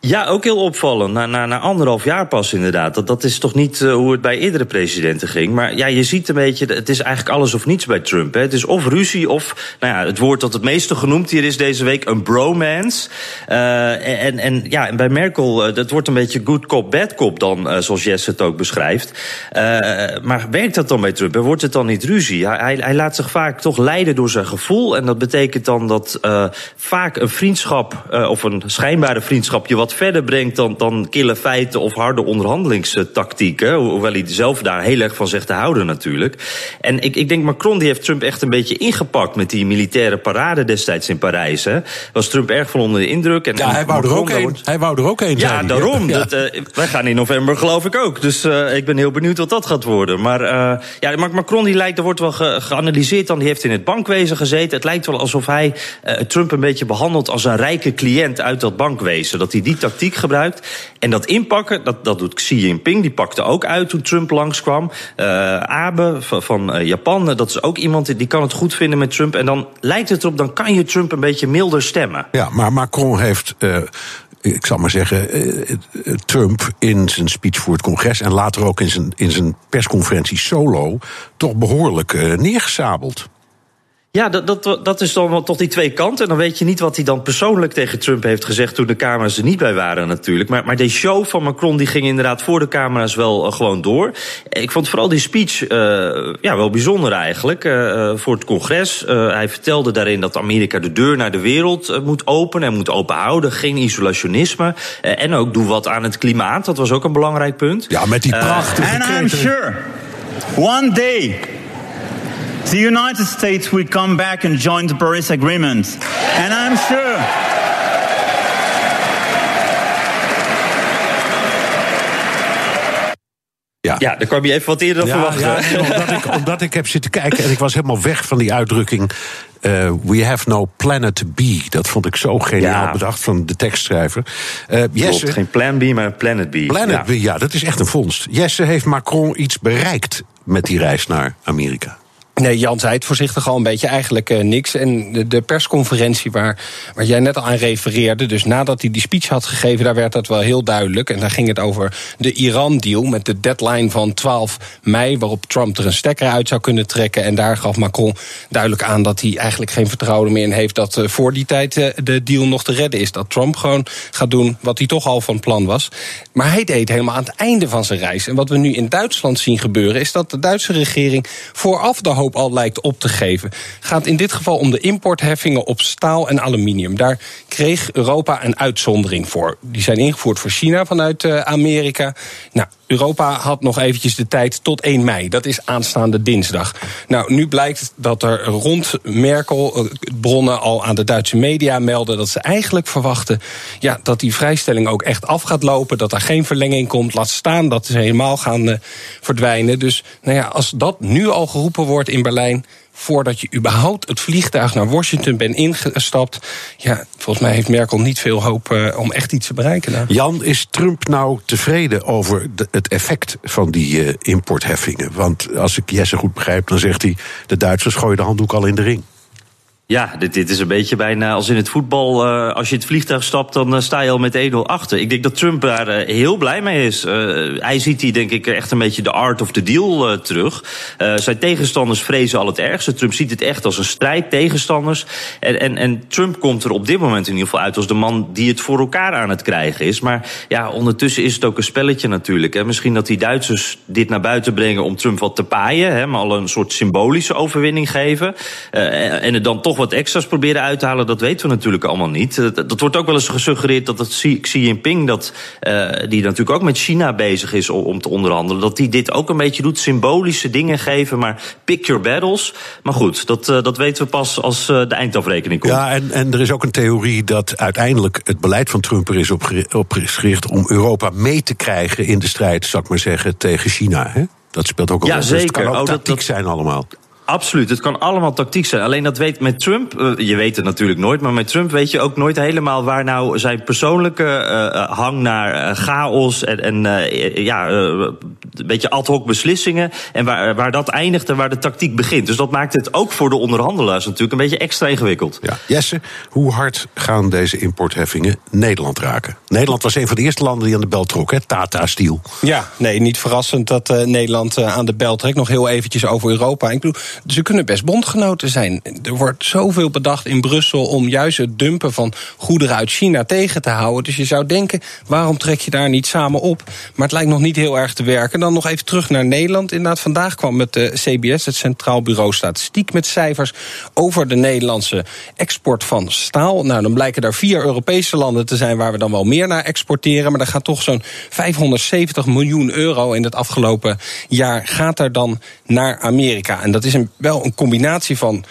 Ja, ook heel opvallend. Na, na, na anderhalf jaar pas inderdaad. Dat, dat is toch niet uh, hoe het bij eerdere presidenten ging. Maar ja, je ziet een beetje, het is eigenlijk alles of niets bij Trump. Hè. Het is of ruzie of, nou ja, het woord dat het meeste genoemd hier is deze week, een bromance. Uh, en, en ja, en bij Merkel, uh, dat wordt een beetje good cop, bad cop dan, zoals Jesse het ook beschrijft. maar werkt dat dan bij Trump? Wordt het dan niet ruzie? Hij, hij, laat zich vaak toch leiden door zijn gevoel. En dat betekent dan dat vaak een vriendschap, of een schijnbare vriendschap, je wat verder brengt dan, dan kille feiten of harde onderhandelingstactieken. Hoewel hij zelf daar heel erg van zegt te houden natuurlijk. En ik, ik denk Macron die heeft Trump echt een beetje ingepakt met die militaire parade destijds in Parijs. Hè. Was Trump erg van onder de indruk. En, ja, hij wou, er ook een. hij wou er ook een. Ja, daarom. Ja. Dat, uh, wij gaan in november geloof ik ook. Dus uh, ik ben heel benieuwd wat dat gaat worden. Maar uh, ja, Macron die lijkt, er wordt wel ge geanalyseerd dan. Die heeft in het bankwezen gezeten. Het lijkt wel alsof hij Trump een beetje behandelt als een rijke cliënt uit dat bankwezen. Dat hij die tactiek gebruikt. En dat inpakken, dat, dat doet Xi Jinping. Die pakte ook uit toen Trump langskwam. Uh, Abe van, van Japan, dat is ook iemand die kan het goed vinden met Trump. En dan lijkt het erop, dan kan je Trump een beetje milder stemmen. Ja, maar Macron heeft ik zal maar zeggen, Trump in zijn speech voor het congres en later ook in zijn, in zijn persconferentie solo toch behoorlijk neergesabeld. Ja, dat, dat, dat is dan wel toch die twee kanten. En dan weet je niet wat hij dan persoonlijk tegen Trump heeft gezegd toen de camera's er niet bij waren natuurlijk. Maar, maar die show van Macron die ging inderdaad voor de camera's wel uh, gewoon door. Ik vond vooral die speech uh, ja, wel bijzonder eigenlijk uh, voor het congres. hij vertelde daarin dat Amerika de deur naar de wereld moet openen en moet openhouden. Geen isolationisme. en ook doe wat aan het klimaat. Dat was ook een belangrijk punt. Ja, met die prachtige And I'm sure one day the United States will come back and join the Paris Agreement. And I'm sure. Ja. ja, daar kwam je even wat eerder dan ja, verwachten. Ja, omdat, ik, omdat ik heb zitten kijken en ik was helemaal weg van die uitdrukking. Uh, we have no planet B. Dat vond ik zo geniaal ja. bedacht van de tekstschrijver. Uh, Jesse, geen plan B, maar planet B. Planet B, ja, dat is echt een vondst. Jesse heeft Macron iets bereikt met die reis naar Amerika. Nee, Jan zei het voorzichtig al een beetje eigenlijk uh, niks. En de, persconferentie waar, waar jij net al aan refereerde... dus nadat hij die speech had gegeven, daar werd dat wel heel duidelijk. En daar ging het over de Iran-deal met de deadline van 12 mei... waarop Trump er een stekker uit zou kunnen trekken. En daar gaf Macron duidelijk aan dat hij eigenlijk geen vertrouwen meer in heeft... dat uh, voor die tijd uh, de deal nog te redden is. Dat Trump gewoon gaat doen wat hij toch al van plan was. Maar hij deed helemaal aan het einde van zijn reis. En wat we nu in Duitsland zien gebeuren... is dat de Duitse regering vooraf de al lijkt op te geven. Gaat in dit geval om de importheffingen op staal en aluminium. Daar kreeg Europa een uitzondering voor. Die zijn ingevoerd voor China vanuit uh, Amerika. Nou, Europa had nog eventjes de tijd tot 1 mei. Dat is aanstaande dinsdag. Nou, nu blijkt dat er rond Merkel eh, bronnen al aan de Duitse media melden dat ze eigenlijk verwachten ja, dat die vrijstelling ook echt af gaat lopen. Dat er geen verlenging komt. Laat staan dat ze helemaal gaan uh, verdwijnen. Dus nou ja, als dat nu al geroepen wordt in Berlijn voordat je überhaupt het vliegtuig naar Washington bent ingestapt. Ja, volgens mij heeft Merkel niet veel hoop uh, om echt iets te bereiken. Daar. Jan, is Trump nou tevreden over het effect van die uh, importheffingen? Want als ik Jesse goed begrijp, dan zegt hij: de Duitsers gooien de handdoek al in de ring. Ja, dit, dit is een beetje bijna als in het voetbal. Uh, als je het vliegtuig stapt, dan uh, sta je al met 1-0 achter. Ik denk dat Trump daar uh, heel blij mee is. hij ziet hier denk ik echt een beetje de art of the deal terug. zijn tegenstanders vrezen al het ergste. Trump ziet het echt als een strijd, tegenstanders. En, en, en Trump komt er op dit moment in ieder geval uit als de man die het voor elkaar aan het krijgen is. Maar ja, ondertussen is het ook een spelletje natuurlijk. Hè. Misschien dat die Duitsers dit naar buiten brengen om Trump wat te paaien. Hè, maar al een soort symbolische overwinning geven. en het dan toch wat extra's proberen uit te halen, dat weten we natuurlijk allemaal niet. Dat, wordt ook wel eens gesuggereerd dat het Xi, Jinping, dat, uh, die natuurlijk ook met China bezig is om, om, te onderhandelen, dat die dit ook een beetje doet. Symbolische dingen geven, maar pick your battles. Maar goed, dat, uh, dat weten we pas als uh, de eindafrekening komt. Ja, en, en er is ook een theorie dat uiteindelijk het beleid van Trump er is opgericht om Europa mee te krijgen in de strijd, zou ik maar zeggen, tegen China. Hè? Dat speelt ook ja, zeker. Dus het kan ook oh, tactiek dat... zijn allemaal. Absoluut, het kan allemaal tactiek zijn. Alleen dat weet met Trump, uh, je weet het natuurlijk nooit, maar met Trump weet je ook nooit helemaal waar nou zijn persoonlijke uh, hang naar chaos en, en ja, een beetje ad hoc beslissingen en waar, waar dat eindigt en waar de tactiek begint. Dus dat maakt het ook voor de onderhandelaars natuurlijk een beetje extra ingewikkeld. Ja. Jesse, hoe hard gaan deze importheffingen Nederland raken? Nederland was een van de eerste landen die aan de bel trok, hè? Tata Steel. Ja, nee, niet verrassend dat Nederland aan de bel trekt. Nog heel eventjes over Europa. Ik bedoel, ze kunnen best bondgenoten zijn. Er wordt zoveel bedacht in Brussel om juist het dumpen van goederen uit China tegen te houden. Dus je zou denken, waarom trek je daar niet samen op? Maar het lijkt nog niet heel erg te werken. Dan nog even terug naar Nederland. Inderdaad, vandaag kwam het de CBS, het Centraal Bureau Statistiek, met cijfers over de Nederlandse export van staal. Nou, dan blijken daar vier Europese landen te zijn waar we dan wel meer naar exporteren. Maar er gaat toch zo'n 570 miljoen euro in het afgelopen jaar gaat er dan naar Amerika. En dat is een wel een combinatie van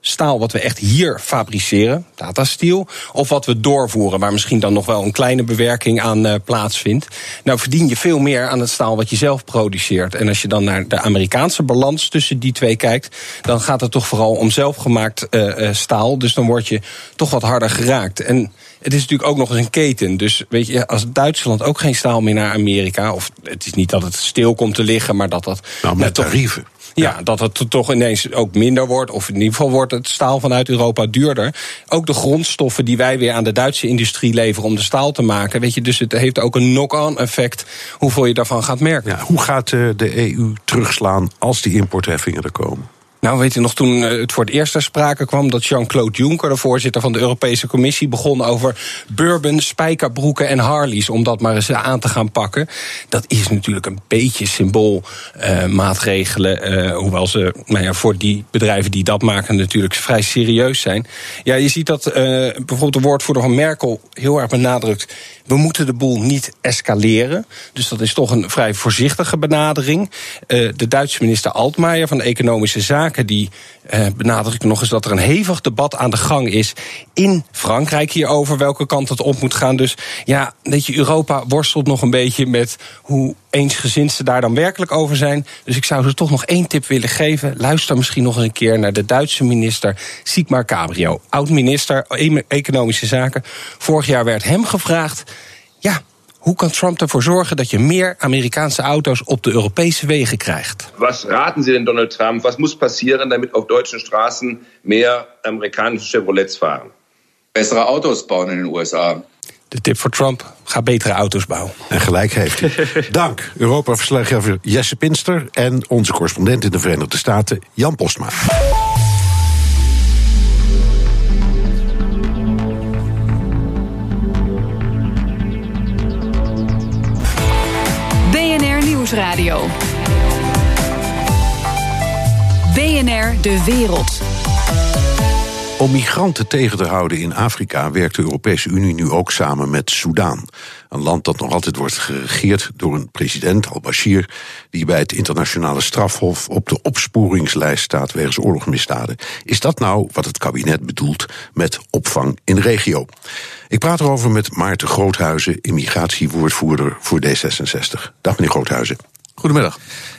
staal wat we echt hier fabriceren, Tata Steel, of wat we doorvoeren, waar misschien dan nog wel een kleine bewerking aan uh, plaatsvindt. Nou verdien je veel meer aan het staal wat je zelf produceert. En als je dan naar de Amerikaanse balans tussen die twee kijkt, dan gaat het toch vooral om zelfgemaakt uh, staal. Dus dan word je toch wat harder geraakt. En het is natuurlijk ook nog eens een keten. Dus weet je, als Duitsland ook geen staal meer naar Amerika, of het is niet dat het stil komt te liggen, maar dat dat. Nou, met tarieven. Ja, dat het toch ineens ook minder wordt. Of in ieder geval wordt het staal vanuit Europa duurder. Ook de grondstoffen die wij weer aan de Duitse industrie leveren om de staal te maken. Weet je, dus het heeft ook een knock-on effect hoeveel je daarvan gaat merken. Ja, hoe gaat eh, de EU terugslaan als die importheffingen er komen? Nou, weet je nog, toen eh, het voor het eerst ter sprake kwam dat Jean-Claude Juncker, de voorzitter van de Europese Commissie, begon over bourbon, spijkerbroeken en Harleys, om dat maar eens aan te gaan pakken. Dat is natuurlijk een beetje symboolmaatregelen, uh, uh, hoewel ze nou ja, voor die bedrijven die dat maken natuurlijk vrij serieus zijn. Ja, je ziet dat bijvoorbeeld de woordvoerder van Merkel heel erg benadrukt we moeten de boel niet escaleren. Dus dat is toch een vrij voorzichtige benadering. De Duitse minister Altmaier van Economische Zaken... die uh, benadrukt nog eens dat er een hevig debat aan de gang is... in Frankrijk hierover welke kant het op moet gaan. Dus ja, weet je, Europa worstelt nog een beetje met... hoe eensgezind ze daar dan werkelijk over zijn. Dus ik zou ze toch nog één tip willen geven. Luister misschien nog eens een keer naar de Duitse minister Sigmar Cabrio. Oud-minister Economische Zaken. Vorig jaar werd hem gevraagd... ja, hoe kan Trump ervoor zorgen dat je meer Amerikaanse auto's op de Europese wegen krijgt? Was raten Sie denn Donald Trump? Was muss passieren, damit auf deutschen Straßen mehr amerikanische Chevrolets fahren? Bessere Autos bauen in den USA. De tip voor Trump: ga betere auto's bouwen. En gelijk heeft hij. Dank, Europa-verslaggever Jesse Pinster en onze correspondent in de Verenigde Staten, Jan Postma. Nieuwsradio. BNR De Wereld. Om migranten tegen te houden in Afrika werkt de Europese Unie nu ook samen met Soudaan. Een land dat nog altijd wordt geregeerd door een president, al-Bashir, die bij het internationale strafhof op de opsporingslijst staat wegens oorlogsmisdaden. Is dat nou wat het kabinet bedoelt met opvang in de regio? Ik praat erover met Maarten Groothuizen, immigratiewoordvoerder voor D66. Dag meneer Groothuizen. Goedemiddag.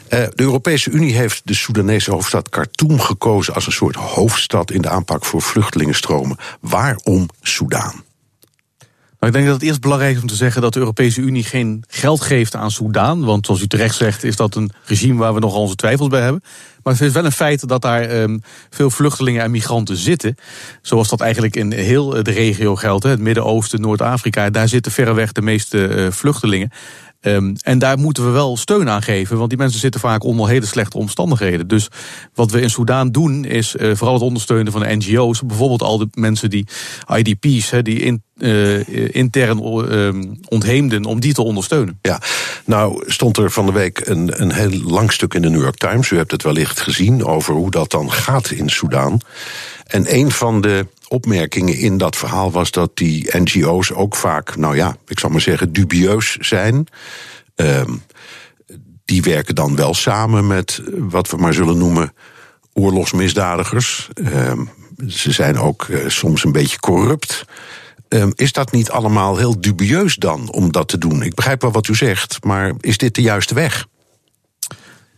Uh, de Europese Unie heeft de Soedanese hoofdstad Khartoum gekozen als een soort hoofdstad in de aanpak voor vluchtelingenstromen. Waarom Soedan? Nou, ik denk dat het eerst belangrijk is om te zeggen dat de Europese Unie geen geld geeft aan Soedan. Want zoals u terecht zegt, is dat een regime waar we nog onze twijfels bij hebben. Maar het is wel een feit dat daar um, veel vluchtelingen en migranten zitten. Zoals dat eigenlijk in heel de regio geldt. Het Midden-Oosten, Noord-Afrika. Daar zitten verreweg de meeste uh, vluchtelingen. Um, en daar moeten we wel steun aan geven, want die mensen zitten vaak onder hele slechte omstandigheden. Dus wat we in Soedan doen, is uh, vooral het ondersteunen van de NGO's. Bijvoorbeeld al de mensen die IDP's, die in, uh, intern uh, ontheemden, om die te ondersteunen. Ja, nou stond er van de week een, een heel lang stuk in de New York Times. U hebt het wellicht gezien over hoe dat dan gaat in Soedan. En een van de opmerkingen in dat verhaal was dat die NGO's ook vaak, nou ja, ik zal maar zeggen, dubieus zijn. Um, die werken dan wel samen met wat we maar zullen noemen oorlogsmisdadigers. Um, ze zijn ook uh, soms een beetje corrupt. Um, is dat niet allemaal heel dubieus dan om dat te doen? Ik begrijp wel wat u zegt, maar is dit de juiste weg?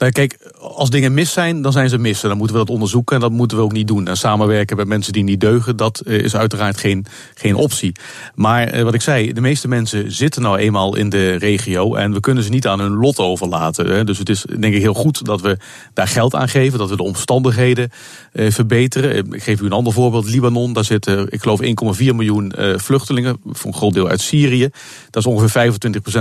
Nou, kijk, als dingen mis zijn, dan zijn ze mis. En dan moeten we dat onderzoeken en dat moeten we ook niet doen. En samenwerken met mensen die niet deugen, dat is uiteraard geen, geen optie. Maar wat ik zei, de meeste mensen zitten nou eenmaal in de regio en we kunnen ze niet aan hun lot overlaten. Dus het is denk ik heel goed dat we daar geld aan geven, dat we de omstandigheden verbeteren. Ik geef u een ander voorbeeld, Libanon, daar zitten, ik geloof, 1,4 miljoen vluchtelingen, voor een groot deel uit Syrië. Dat is ongeveer 25%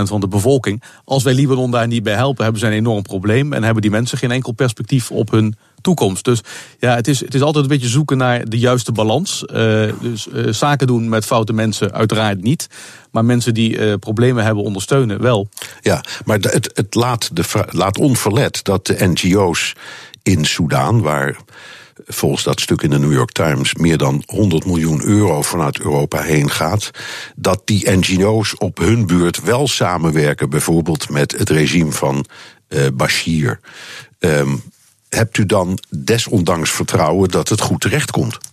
van de bevolking. Als wij Libanon daar niet bij helpen, hebben ze een enorm probleem en hebben die mensen geen enkel perspectief op hun toekomst. Dus ja, het is, het is altijd een beetje zoeken naar de juiste balans. Uh, dus uh, zaken doen met foute mensen uiteraard niet. Maar mensen die uh, problemen hebben ondersteunen wel. Ja, maar het, het laat, de, laat onverlet dat de NGO's in Soedan, waar volgens dat stuk in de New York Times meer dan 100 miljoen euro vanuit Europa heen gaat, dat die NGO's op hun beurt wel samenwerken, bijvoorbeeld met het regime van Bashir. Um, hebt u dan desondanks vertrouwen dat het goed terechtkomt? Nou,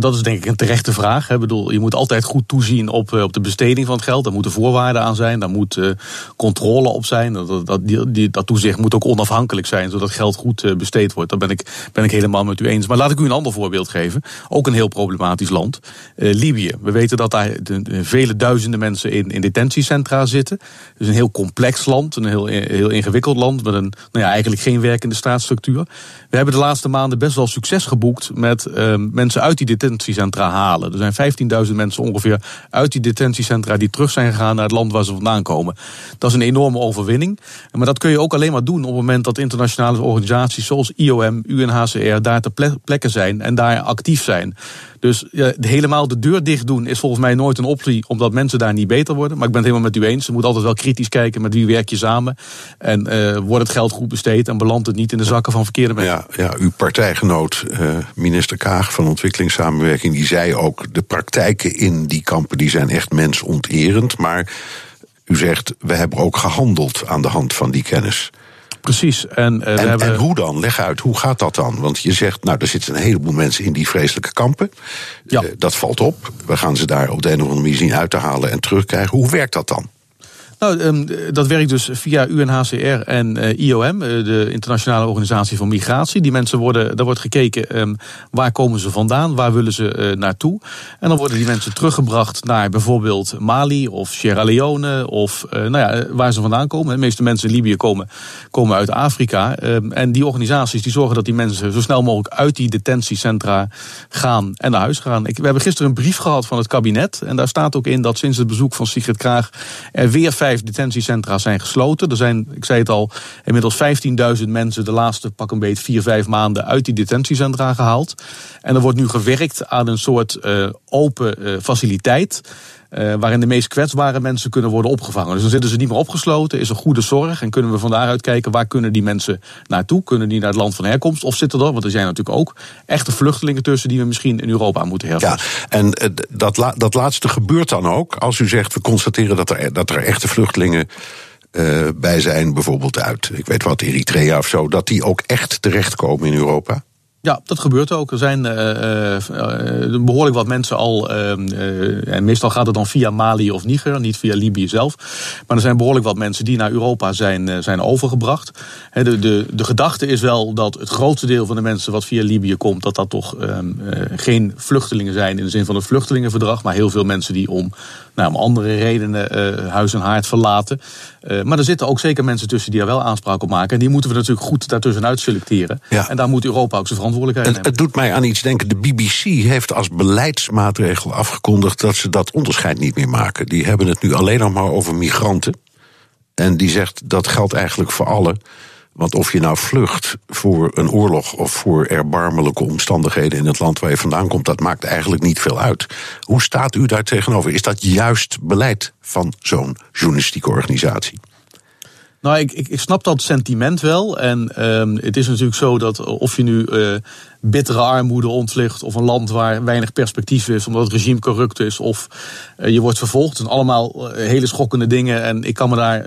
dat is denk ik een terechte vraag. Ik bedoel, je moet altijd goed toezien op, eh, op de besteding van het geld. Daar moeten voorwaarden aan zijn, daar moet uh, controle op zijn. Dat, dat, die, dat toezicht moet ook onafhankelijk zijn, zodat geld goed uh, besteed wordt. Daar ben ik, ben ik helemaal met u eens. Maar laat ik u een ander voorbeeld geven. Ook een heel problematisch land. Libië. We weten dat daar vele duizenden mensen in, in detentiecentra zitten. Dus een heel complex land, een heel, heel ingewikkeld land met een nou ja, eigenlijk geen werkende staatsstructuur. We hebben de laatste maanden best wel succes geboekt met mensen uit die detentiecentra halen. Er zijn 15.000 mensen ongeveer uit die detentiecentra die terug zijn gegaan naar het land waar ze vandaan komen. Dat is een enorme overwinning. Maar dat kun je ook alleen maar doen op het moment dat internationale organisaties zoals IOM, UNHCR daar ter plekke zijn en daar actief zijn. Dus ja, helemaal de deur dicht doen is volgens mij nooit een optie, omdat mensen daar niet beter worden. Maar ik ben het helemaal met u eens. Je moet altijd wel kritisch kijken met wie werk je samen. En uh, wordt het geld goed besteed en belandt het niet in de zakken van verkeerde mensen. Ja, ja uw partijgenoot, uh, minister Kaag van Ontwikkelingssamenwerking, die zei ook: de praktijken in die kampen die zijn echt mensonterend. Maar u zegt, we hebben ook gehandeld aan de hand van die kennis. Precies. En, uh, en, we hebben... en, hoe dan? Leg uit, hoe gaat dat dan? Want je zegt, nou, er zitten een heleboel mensen in die vreselijke kampen. Ja. Uh, dat valt op. We gaan ze daar op de een of andere manier zien uit te halen en terugkrijgen. Hoe werkt dat dan? Nou, um, dat werkt dus via UNHCR en uh, IOM, de Internationale Organisatie voor Migratie. Die mensen worden, daar wordt gekeken um, waar komen ze vandaan, waar willen ze uh, naartoe. En dan worden die mensen teruggebracht naar bijvoorbeeld Mali of Sierra Leone of nou ja, waar ze vandaan komen. De meeste mensen in Libië komen, komen uit Afrika. Um, en die organisaties die zorgen dat die mensen zo snel mogelijk uit die detentiecentra gaan en naar huis gaan. Ik, we hebben gisteren een brief gehad van het kabinet. En daar staat ook in dat sinds het bezoek van Sigrid Kraag er weer vijf detentiecentra zijn gesloten. Er zijn, ik zei het al, inmiddels 15.000 mensen de laatste pak een beet vier, vijf maanden uit die detentiecentra gehaald. En er wordt nu gewerkt aan een soort uh, open uh, faciliteit. Uh, waarin de meest kwetsbare mensen kunnen worden opgevangen. Dus dan zitten ze niet meer opgesloten, is er goede zorg en kunnen we van daaruit kijken waar kunnen die mensen naartoe? Kunnen die naar het land van herkomst? Of zitten er, want er zijn natuurlijk ook echte vluchtelingen tussen die we misschien in Europa moeten helpen. Ja, en uh, dat, dat laatste gebeurt dan ook als u zegt we constateren dat er, dat er echte vluchtelingen. Uh, bij zijn, bijvoorbeeld uit, ik weet wat, Eritrea of zo, dat die ook echt terechtkomen in Europa? Ja, dat gebeurt ook. Er zijn uh, uh, behoorlijk wat mensen al. Uh, en meestal gaat het dan via Mali of Niger, niet via Libië zelf. Maar er zijn behoorlijk wat mensen die naar Europa zijn, zijn overgebracht. He, de, de, de gedachte is wel dat het grootste deel van de mensen wat via Libië komt, dat dat toch geen vluchtelingen zijn in de zin van het vluchtelingenverdrag. Maar heel veel mensen die om, nou, om andere redenen huis en haard verlaten. maar er zitten ook zeker mensen tussen die er wel aanspraak op maken. En die moeten we natuurlijk goed daartussenuit selecteren. Ja. En daar moet Europa ook zijn verantwoordelijkheid het, het, doet mij aan iets denken. De BBC heeft als beleidsmaatregel afgekondigd dat ze dat onderscheid niet meer maken. Die hebben het nu alleen nog maar over migranten. En die zegt dat geldt eigenlijk voor allen. Want of je nou vlucht voor een oorlog of voor erbarmelijke omstandigheden in het land waar je vandaan komt, dat maakt eigenlijk niet veel uit. Hoe staat u daar tegenover? Is dat juist beleid van zo'n journalistieke organisatie? Nou, ik, ik, snap dat sentiment wel. En um, het is natuurlijk zo dat of je nu uh, bittere armoede ontvlucht... of een land waar weinig perspectief is omdat het regime corrupt is... of uh, je wordt vervolgd. Zijn allemaal hele schokkende dingen. En ik kan me daar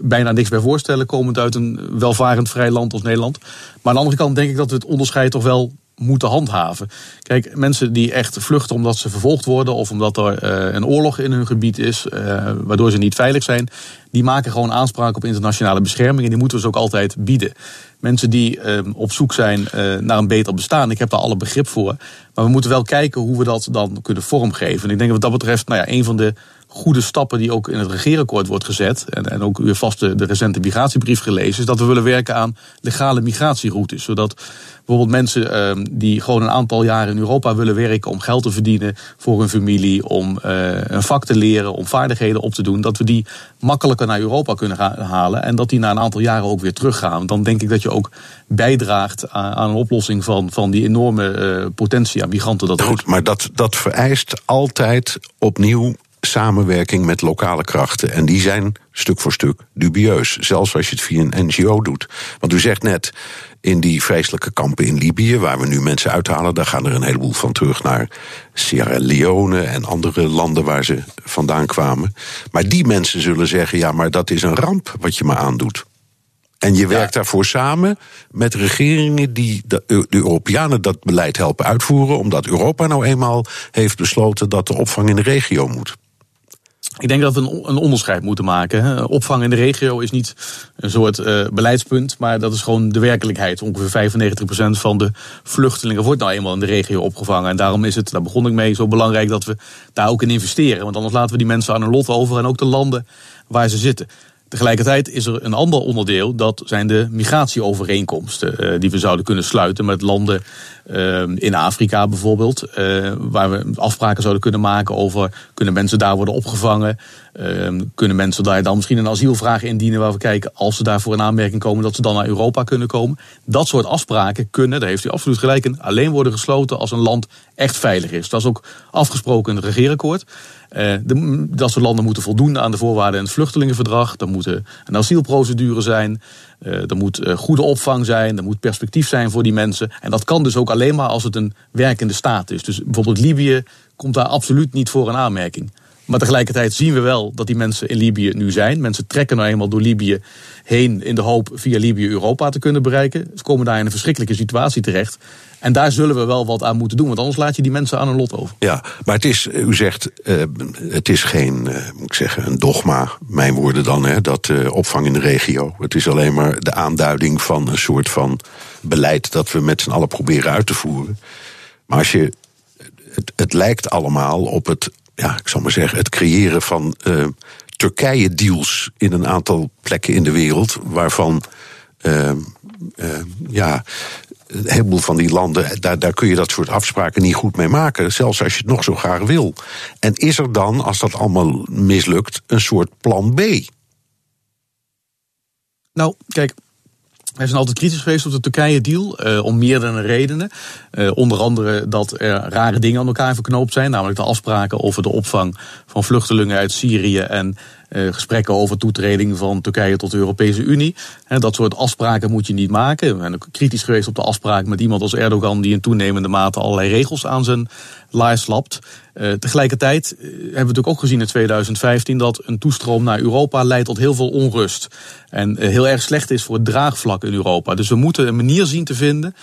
bijna niks bij voorstellen... komend uit een welvarend vrij land als Nederland. Maar aan de andere kant denk ik dat we het onderscheid toch wel moeten handhaven. Kijk, mensen die echt vluchten omdat ze vervolgd worden of omdat er uh, een oorlog in hun gebied is, uh, waardoor ze niet veilig zijn, die maken gewoon aanspraak op internationale bescherming en die moeten we ze ook altijd bieden. Mensen die uh, op zoek zijn uh, naar een beter bestaan, ik heb daar alle begrip voor. Maar we moeten wel kijken hoe we dat dan kunnen vormgeven. En ik denk dat wat dat betreft, nou ja, een van de goede stappen die ook in het regeerakkoord wordt gezet, en, en ook u heeft vast de, de recente migratiebrief gelezen, is dat we willen werken aan legale migratieroutes. Zodat bijvoorbeeld mensen uh, die gewoon een aantal jaren in Europa willen werken om geld te verdienen voor hun familie, om uh, een vak te leren, om vaardigheden op te doen, dat we die makkelijker naar Europa kunnen halen en dat die na een aantal jaren ook weer teruggaan. Dan denk ik dat je ook bijdraagt aan, aan een oplossing van, van die enorme uh, potentie aan migranten. Dat Goed, maar dat, dat vereist altijd opnieuw samenwerking met lokale krachten. En die zijn stuk voor stuk dubieus. Zelfs als je het via een NGO doet. Want u zegt net, in die vreselijke kampen in Libië, waar we nu mensen uithalen, daar gaan er een heleboel van terug naar Sierra Leone en andere landen waar ze vandaan kwamen. Maar die mensen zullen zeggen: ja, maar dat is een ramp wat je me aandoet. En je werkt daarvoor samen met regeringen die de, de Europeanen dat beleid helpen uitvoeren, omdat Europa nou eenmaal heeft besloten dat de opvang in de regio moet. Ik denk dat we een, onderscheid moeten maken. Opvang in de regio is niet een soort uh, beleidspunt, maar dat is gewoon de werkelijkheid. Ongeveer 95% van de vluchtelingen wordt nou eenmaal in de regio opgevangen. En daarom is het, daar begon ik mee, zo belangrijk dat we daar ook in investeren. Want anders laten we die mensen aan hun lot over en ook de landen waar ze zitten. Tegelijkertijd is er een ander onderdeel, dat zijn de migratieovereenkomsten uh, die we zouden kunnen sluiten met landen uh, in Afrika bijvoorbeeld, uh, waar we afspraken zouden kunnen maken over kunnen mensen daar worden opgevangen, ehm, kunnen mensen daar dan misschien een asielvraag indienen waar we kijken als ze daarvoor in aanmerking komen dat ze dan naar Europa kunnen komen. Dat soort afspraken kunnen, daar heeft u absoluut gelijk in, alleen worden gesloten als een land echt veilig is. Dat is ook afgesproken in het regeerakkoord. De, dat soort landen moeten voldoen aan de voorwaarden in het vluchtelingenverdrag. Er moet een asielprocedure zijn. Uh, er moet uh, goede opvang zijn. Er moet perspectief zijn voor die mensen. En dat kan dus ook alleen maar als het een werkende staat is. Dus bijvoorbeeld Libië komt daar absoluut niet voor een aanmerking. Maar tegelijkertijd zien we wel dat die mensen in Libië nu zijn. Mensen trekken nou eenmaal door Libië heen in de hoop via Libië Europa te kunnen bereiken. Ze komen daar in een verschrikkelijke situatie terecht. En daar zullen we wel wat aan moeten doen, want anders laat je die mensen aan hun lot over. Ja, maar het is, u zegt, uh, het is geen, uh, moet ik zeggen, een dogma, mijn woorden dan, hè, dat opvang in de regio. Het is alleen maar de aanduiding van een soort van beleid dat we met z'n allen proberen uit te voeren. Maar als je, het, het lijkt allemaal op het, ja, ik zal maar zeggen, het creëren van Turkije-deals in een aantal plekken in de wereld, waarvan. ja, een heleboel van die landen, daar, daar kun je dat soort afspraken niet goed mee maken. Zelfs als je het nog zo graag wil. En is er dan, als dat allemaal mislukt, een soort plan B? Nou, kijk. Wij zijn altijd kritisch geweest op de Turkije-deal, eh, om meerdere redenen. Uh, onder andere dat er rare dingen aan elkaar verknoopt zijn, namelijk de afspraken over de opvang van vluchtelingen uit Syrië en gesprekken over toetreding van Turkije tot de Europese Unie. Dat soort afspraken moet je niet maken. We zijn ook kritisch geweest op de afspraak met iemand als Erdogan, die in toenemende mate allerlei regels aan zijn laars slapt. Uh, tegelijkertijd hebben we natuurlijk ook gezien in 2015 dat een toestroom naar Europa leidt tot heel veel onrust. En heel erg slecht is voor het draagvlak in Europa. Dus we moeten een manier zien te vinden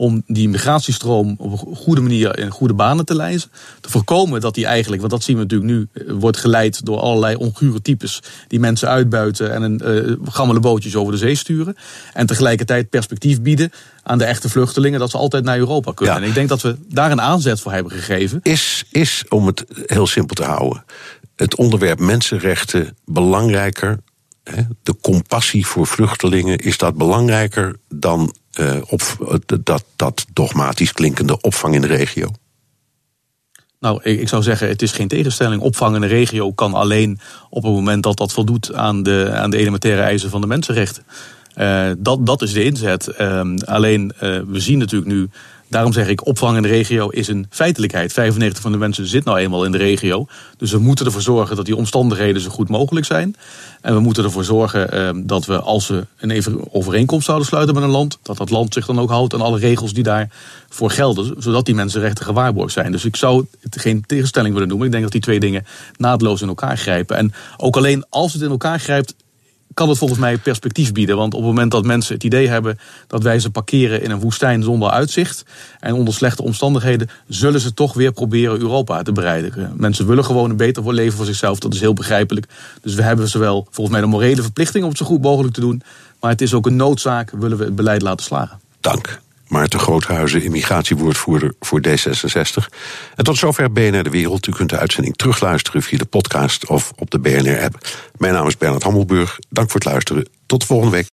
om die migratiestroom op een goede manier in goede banen te leiden. Te voorkomen dat die eigenlijk, want dat zien we natuurlijk nu, wordt geleid door allerlei ongure types die mensen uitbuiten en een uh, gammele bootjes over de zee sturen. En tegelijkertijd perspectief bieden aan de echte vluchtelingen dat ze altijd naar Europa kunnen. Ja. En ik denk dat we daar een aanzet voor hebben gegeven. Is, is, om het heel simpel te houden, het onderwerp mensenrechten belangrijker de compassie voor vluchtelingen, is dat belangrijker dan uh, op, dat, dat dogmatisch klinkende opvang in de regio? Nou, ik zou zeggen, het is geen tegenstelling. Opvang in de regio kan alleen op het moment dat dat voldoet aan de, aan de elementaire eisen van de mensenrechten. Uh, dat, dat is de inzet. Uh, alleen, we zien natuurlijk nu Daarom zeg ik, opvang in de regio is een feitelijkheid. 95 van de mensen zit nou eenmaal in de regio. Dus we moeten ervoor zorgen dat die omstandigheden zo goed mogelijk zijn. En we moeten ervoor zorgen eh, dat we, als we een overeenkomst zouden sluiten met een land, dat dat land zich dan ook houdt aan alle regels die daarvoor gelden. Zodat die mensenrechten gewaarborgd zijn. Dus ik zou het geen tegenstelling willen noemen. Ik denk dat die twee dingen naadloos in elkaar grijpen. En ook alleen als het in elkaar grijpt, kan het volgens mij perspectief bieden. Want op het moment dat mensen het idee hebben dat wij ze parkeren in een woestijn zonder uitzicht en onder slechte omstandigheden, zullen ze toch weer proberen Europa te bereiken. Mensen willen gewoon een beter leven voor zichzelf, dat is heel begrijpelijk. Dus we hebben zowel volgens mij de morele verplichting om het zo goed mogelijk te doen, maar het is ook een noodzaak, willen we het beleid laten slagen. Dank. Maarten Groothuizen, immigratiewoordvoerder voor D66. En tot zover BNR De Wereld. U kunt de uitzending terugluisteren via de podcast of op de BNR-app. Mijn naam is Bernard Hammelburg. Dank voor het luisteren. Tot de volgende week.